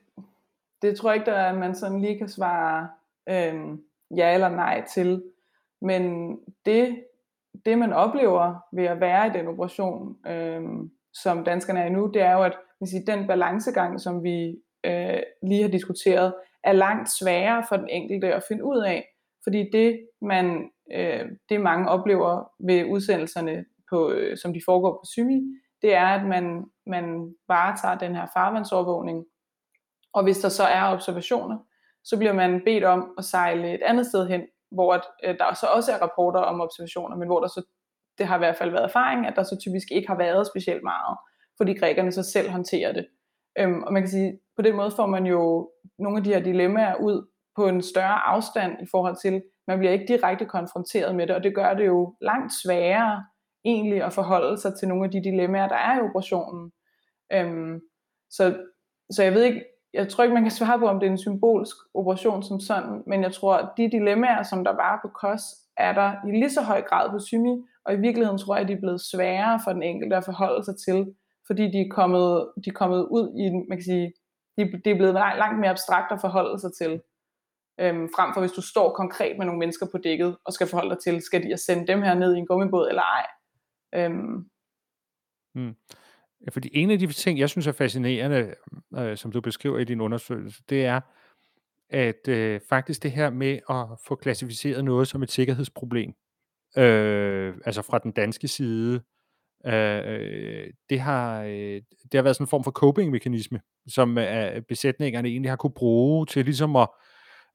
S1: det tror jeg ikke, der er, at man sådan lige kan svare øh, ja eller nej til. Men det, det man oplever ved at være i den operation, øh, som danskerne er i nu, det er jo, at man siger, den balancegang, som vi øh, lige har diskuteret, er langt sværere for den enkelte at finde ud af. Fordi det, man, øh, det mange oplever ved udsendelserne, på, øh, som de foregår på Symi, det er, at man, man varetager den her farvandsovervågning, og hvis der så er observationer, så bliver man bedt om at sejle et andet sted hen, hvor at, øh, der så også er rapporter om observationer, men hvor der så, det har i hvert fald været erfaring, at der så typisk ikke har været specielt meget, fordi grækerne så selv håndterer det. Øhm, og man kan sige, på den måde får man jo nogle af de her dilemmaer ud på en større afstand i forhold til, man bliver ikke direkte konfronteret med det, og det gør det jo langt sværere egentlig at forholde sig til nogle af de dilemmaer, der er i operationen. Øhm, så, så jeg ved ikke, jeg tror ikke, man kan svare på, om det er en symbolsk operation som sådan, men jeg tror, at de dilemmaer, som der var på KOS, er der i lige så høj grad på Symi, og i virkeligheden tror jeg, at de er blevet sværere for den enkelte at forholde sig til, fordi de er kommet, de er kommet ud i, man kan sige, det de er blevet langt mere abstrakt at forholde sig til, øhm, frem for hvis du står konkret med nogle mennesker på dækket, og skal forholde dig til, skal de sende dem her ned i en gummibåd eller ej. Øhm.
S3: Mm. Ja, fordi en af de ting, jeg synes er fascinerende, øh, som du beskriver i din undersøgelse, det er, at øh, faktisk det her med at få klassificeret noget som et sikkerhedsproblem, øh, altså fra den danske side, øh, det, har, øh, det har været sådan en form for coping-mekanisme, som øh, besætningerne egentlig har kunne bruge til ligesom at,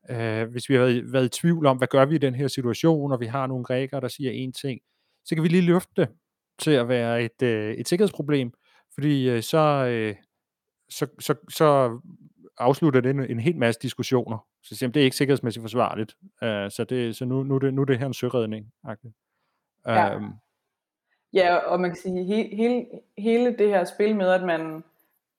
S3: øh, hvis vi har været, været i tvivl om, hvad gør vi i den her situation, og vi har nogle grækere, der siger en ting, så kan vi lige løfte det til at være et, øh, et sikkerhedsproblem, fordi øh, så, øh, så, så, så afslutter det en, en hel masse diskussioner. Så siger det er ikke sikkerhedsmæssigt forsvarligt. Uh, så det, så nu, nu, er det, nu er det her en søredning. Uh,
S1: ja. Øhm. ja, og man kan sige, hele, hele, hele det her spil med, at man,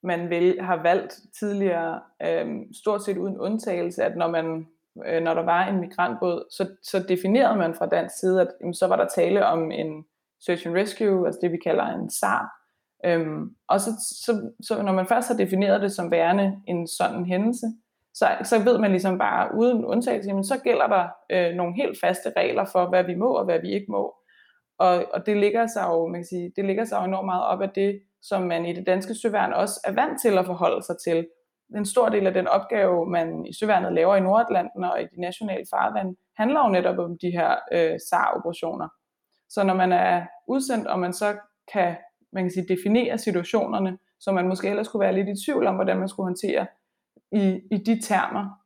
S1: man vel, har valgt tidligere, øhm, stort set uden undtagelse, at når man øh, når der var en migrantbåd, så, så definerede man fra dansk side, at jamen, så var der tale om en search and rescue, altså det vi kalder en SAR, Øhm, og så, så, så når man først har defineret det som værende en sådan hændelse, så, så ved man ligesom bare uden undtagelse, jamen så gælder der øh, nogle helt faste regler for, hvad vi må og hvad vi ikke må. Og, og det ligger sig jo, man kan sige, det ligger sig jo enormt meget op af det, som man i det danske søværn også er vant til at forholde sig til. En stor del af den opgave, man i søværnet laver i Nordatlanten og i de nationale farvand, handler jo netop om de her øh, SAR-operationer. Så når man er udsendt, og man så kan, man kan sige, definere situationerne, så man måske ellers kunne være lidt i tvivl om, hvordan man skulle håndtere i, i de termer,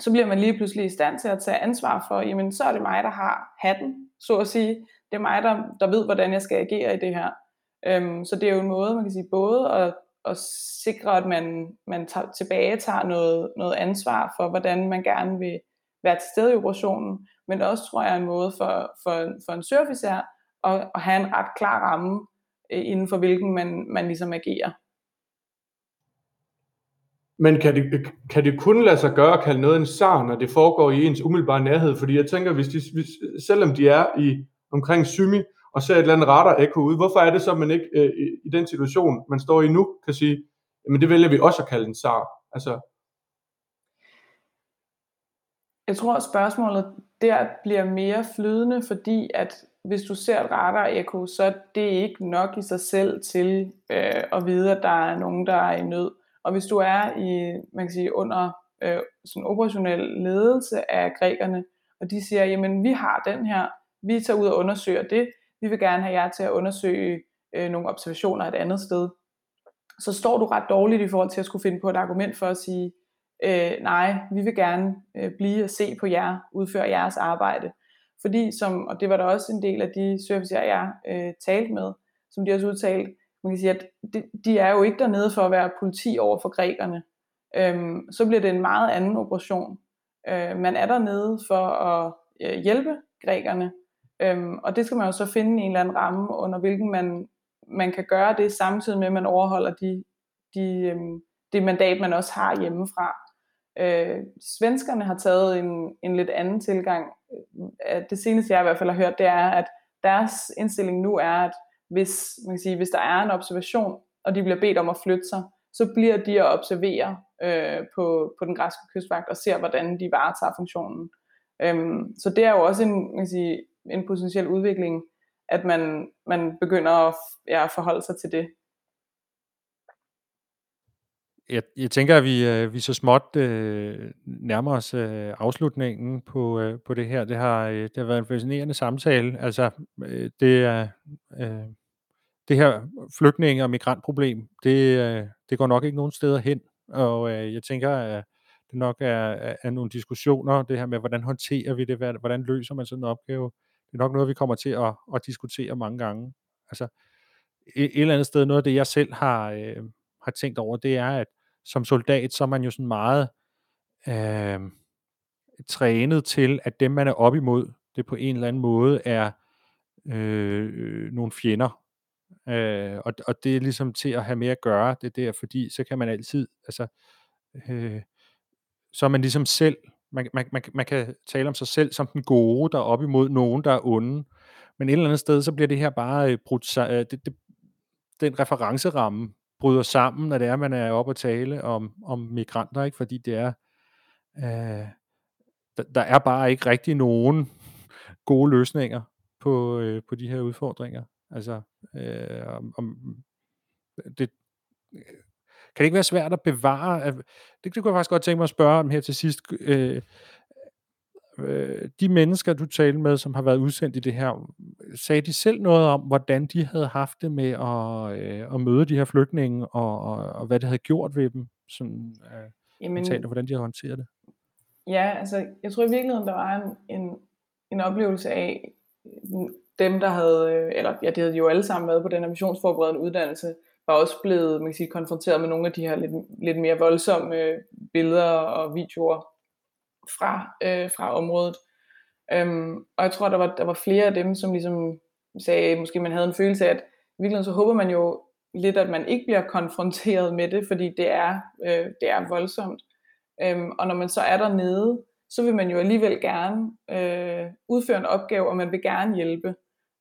S1: så bliver man lige pludselig i stand til at tage ansvar for, jamen så er det mig, der har hatten, så at sige. Det er mig, der, der ved, hvordan jeg skal agere i det her. Øhm, så det er jo en måde, man kan sige, både at, at sikre, at man, man tager, tilbage tager noget, noget ansvar for, hvordan man gerne vil være til stede i operationen, men også tror jeg en måde for, for, for en surfisær at, at have en ret klar ramme, øh, inden for hvilken man, man ligesom agerer.
S2: Men kan det, kan det kun lade sig gøre at kalde noget en SAR, når det foregår i ens umiddelbare nærhed? Fordi jeg tænker, hvis de, hvis, selvom de er i omkring Symi, og ser et eller andet radar ekko ud, hvorfor er det så, at man ikke øh, i den situation, man står i nu, kan sige, men det vælger vi også at kalde en SAR? Altså,
S1: jeg tror, at spørgsmålet der bliver mere flydende, fordi at hvis du ser et radar-ekko, så er det ikke nok i sig selv til øh, at vide, at der er nogen, der er i nød. Og hvis du er i, man kan sige, under øh, sådan operationel ledelse af grækerne, og de siger, jamen vi har den her, vi tager ud og undersøger det, vi vil gerne have jer til at undersøge øh, nogle observationer et andet sted, så står du ret dårligt i forhold til at skulle finde på et argument for at sige, øh, nej, vi vil gerne øh, blive og se på jer, udføre jeres arbejde. Fordi, som, og det var der også en del af de servicer, jeg øh, talte med, som de også udtalte, man kan sige, at de, de er jo ikke dernede for at være politi over for grækerne. Øhm, så bliver det en meget anden operation. Øh, man er dernede for at øh, hjælpe grækerne, øhm, og det skal man jo så finde en eller anden ramme, under hvilken man, man kan gøre det, samtidig med at man overholder de, de, øhm, det mandat, man også har hjemmefra. Øh, svenskerne har taget en, en lidt anden tilgang. Øh, det seneste, jeg i hvert fald har hørt, det er, at deres indstilling nu er, at hvis, man kan sige, hvis der er en observation, og de bliver bedt om at flytte sig, så bliver de at observere øh, på, på den græske kystvagt og ser, hvordan de varetager funktionen. Øhm, så det er jo også en, man kan sige, en potentiel udvikling, at man, man begynder at ja, forholde sig til det
S3: jeg, jeg tænker, at vi, øh, vi så småt øh, nærmer os øh, afslutningen på, øh, på det her. Det har, øh, det har været en fascinerende samtale. Altså, øh, det er... Øh, det her flygtninge- og migrantproblem, det, øh, det går nok ikke nogen steder hen. Og øh, jeg tænker, at det nok er, er nogle diskussioner, det her med, hvordan håndterer vi det, hvordan løser man sådan en opgave. Det er nok noget, vi kommer til at, at diskutere mange gange. Altså, et, et eller andet sted, noget af det, jeg selv har, øh, har tænkt over, det er, at som soldat, så er man jo sådan meget øh, trænet til, at dem, man er op imod, det på en eller anden måde er øh, nogle fjender. Øh, og, og det er ligesom til at have med at gøre det der, fordi så kan man altid, altså, øh, så er man ligesom selv, man, man, man, man kan tale om sig selv som den gode, der er op imod nogen, der er onde. Men et eller andet sted, så bliver det her bare øh, brudt, øh, det, det, den referenceramme bryder sammen, når det er, man er oppe at tale om, om migranter, ikke? fordi det er, øh, der, der er bare ikke rigtig nogen gode løsninger på, øh, på de her udfordringer. Altså, øh, om, om det, kan det ikke være svært at bevare, det, det kunne jeg faktisk godt tænke mig at spørge om her til sidst, øh, øh, de mennesker, du talte med, som har været udsendt i det her, sagde de selv noget om, hvordan de havde haft det med at, øh, at møde de her flygtninge, og, og, og hvad det havde gjort ved dem, sådan, øh, Jamen, mentalt, hvordan de har håndteret det?
S1: Ja, altså, jeg tror i virkeligheden, der var en, en, en oplevelse af dem, der havde, øh, eller ja, de havde jo alle sammen været på den her missionsforberedende uddannelse, var også blevet man kan sige, konfronteret med nogle af de her lidt, lidt mere voldsomme øh, billeder og videoer fra, øh, fra området. Øhm, og jeg tror, der var, der var flere af dem, som ligesom sagde, måske man havde en følelse af, at i virkeligheden så håber man jo lidt, at man ikke bliver konfronteret med det, fordi det er, øh, det er voldsomt. Øhm, og når man så er dernede, så vil man jo alligevel gerne øh, udføre en opgave, og man vil gerne hjælpe.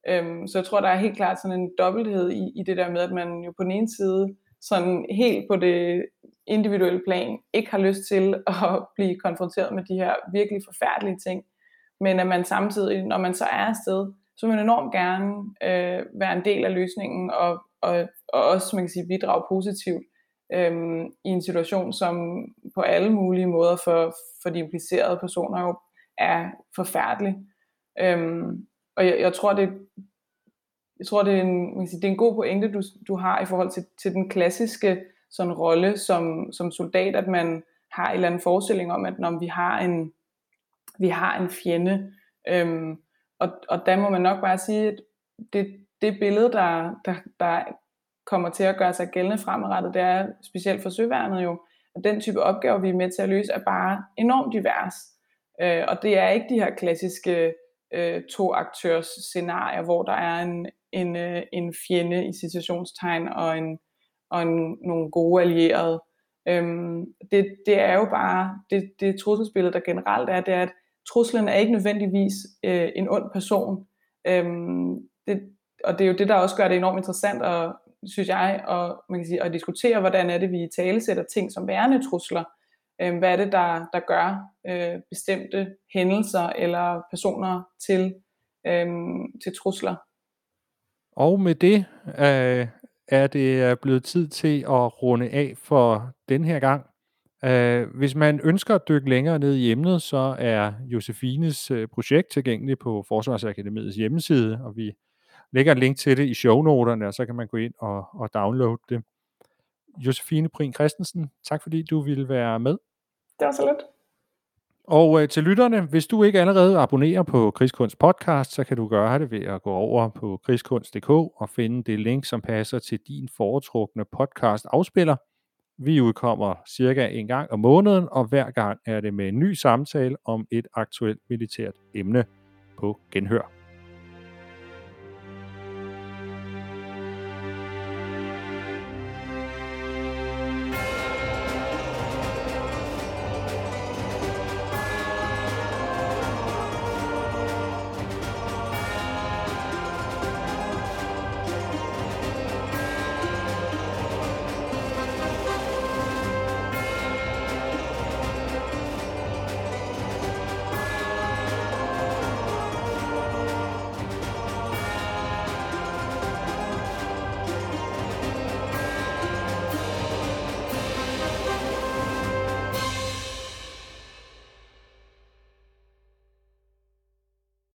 S1: Øhm, så jeg tror, der er helt klart sådan en dobbelthed i, i det der med, at man jo på den ene side sådan helt på det individuelle plan ikke har lyst til at blive konfronteret med de her virkelig forfærdelige ting, men at man samtidig, når man så er afsted, så vil man enormt gerne øh, være en del af løsningen og, og, og også man kan sige, bidrage positivt øh, i en situation, som på alle mulige måder for, for de implicerede personer jo er forfærdelig. Øh, og jeg, jeg tror, det, jeg tror, det er en, man kan sige, det er en god pointe, du, du har i forhold til, til den klassiske sådan rolle som, som soldat, at man har en eller anden forestilling om, at når vi har en, vi har en fjende, øhm, og, og der må man nok bare sige, at det, det billede, der, der, der kommer til at gøre sig gældende fremadrettet, det er specielt for søværnet jo, at den type opgaver, vi er med til at løse, er bare enormt divers. Øh, og det er ikke de her klassiske øh, to aktørs scenarier, hvor der er en, en, øh, en fjende i situationstegn og, en, og en, nogle gode allierede. Øhm, det, det er jo bare, det, det trusselsbillede, der generelt er, det er, at truslen er ikke nødvendigvis øh, en ond person. Øhm, det, og det er jo det, der også gør det enormt interessant, og, synes jeg, og man kan sige, at diskutere, hvordan er det, vi talesætter ting som værende trusler. Øhm, hvad er det, der, der gør øh, bestemte hændelser eller personer til, øh, til trusler?
S3: Og med det øh, er det øh, blevet tid til at runde af for den her gang. Uh, hvis man ønsker at dykke længere ned i emnet, så er Josefines uh, projekt tilgængeligt på Forsvarsakademiets hjemmeside, og vi lægger et link til det i shownoterne, og så kan man gå ind og, og downloade det. Josefine Prin Christensen, tak fordi du ville være med.
S1: Det var så lidt.
S3: Og øh, til lytterne, hvis du ikke allerede abonnerer på Krigskunst podcast, så kan du gøre det ved at gå over på krigskunst.dk og finde det link, som passer til din foretrukne podcast afspiller. Vi udkommer cirka en gang om måneden, og hver gang er det med en ny samtale om et aktuelt militært emne på genhør.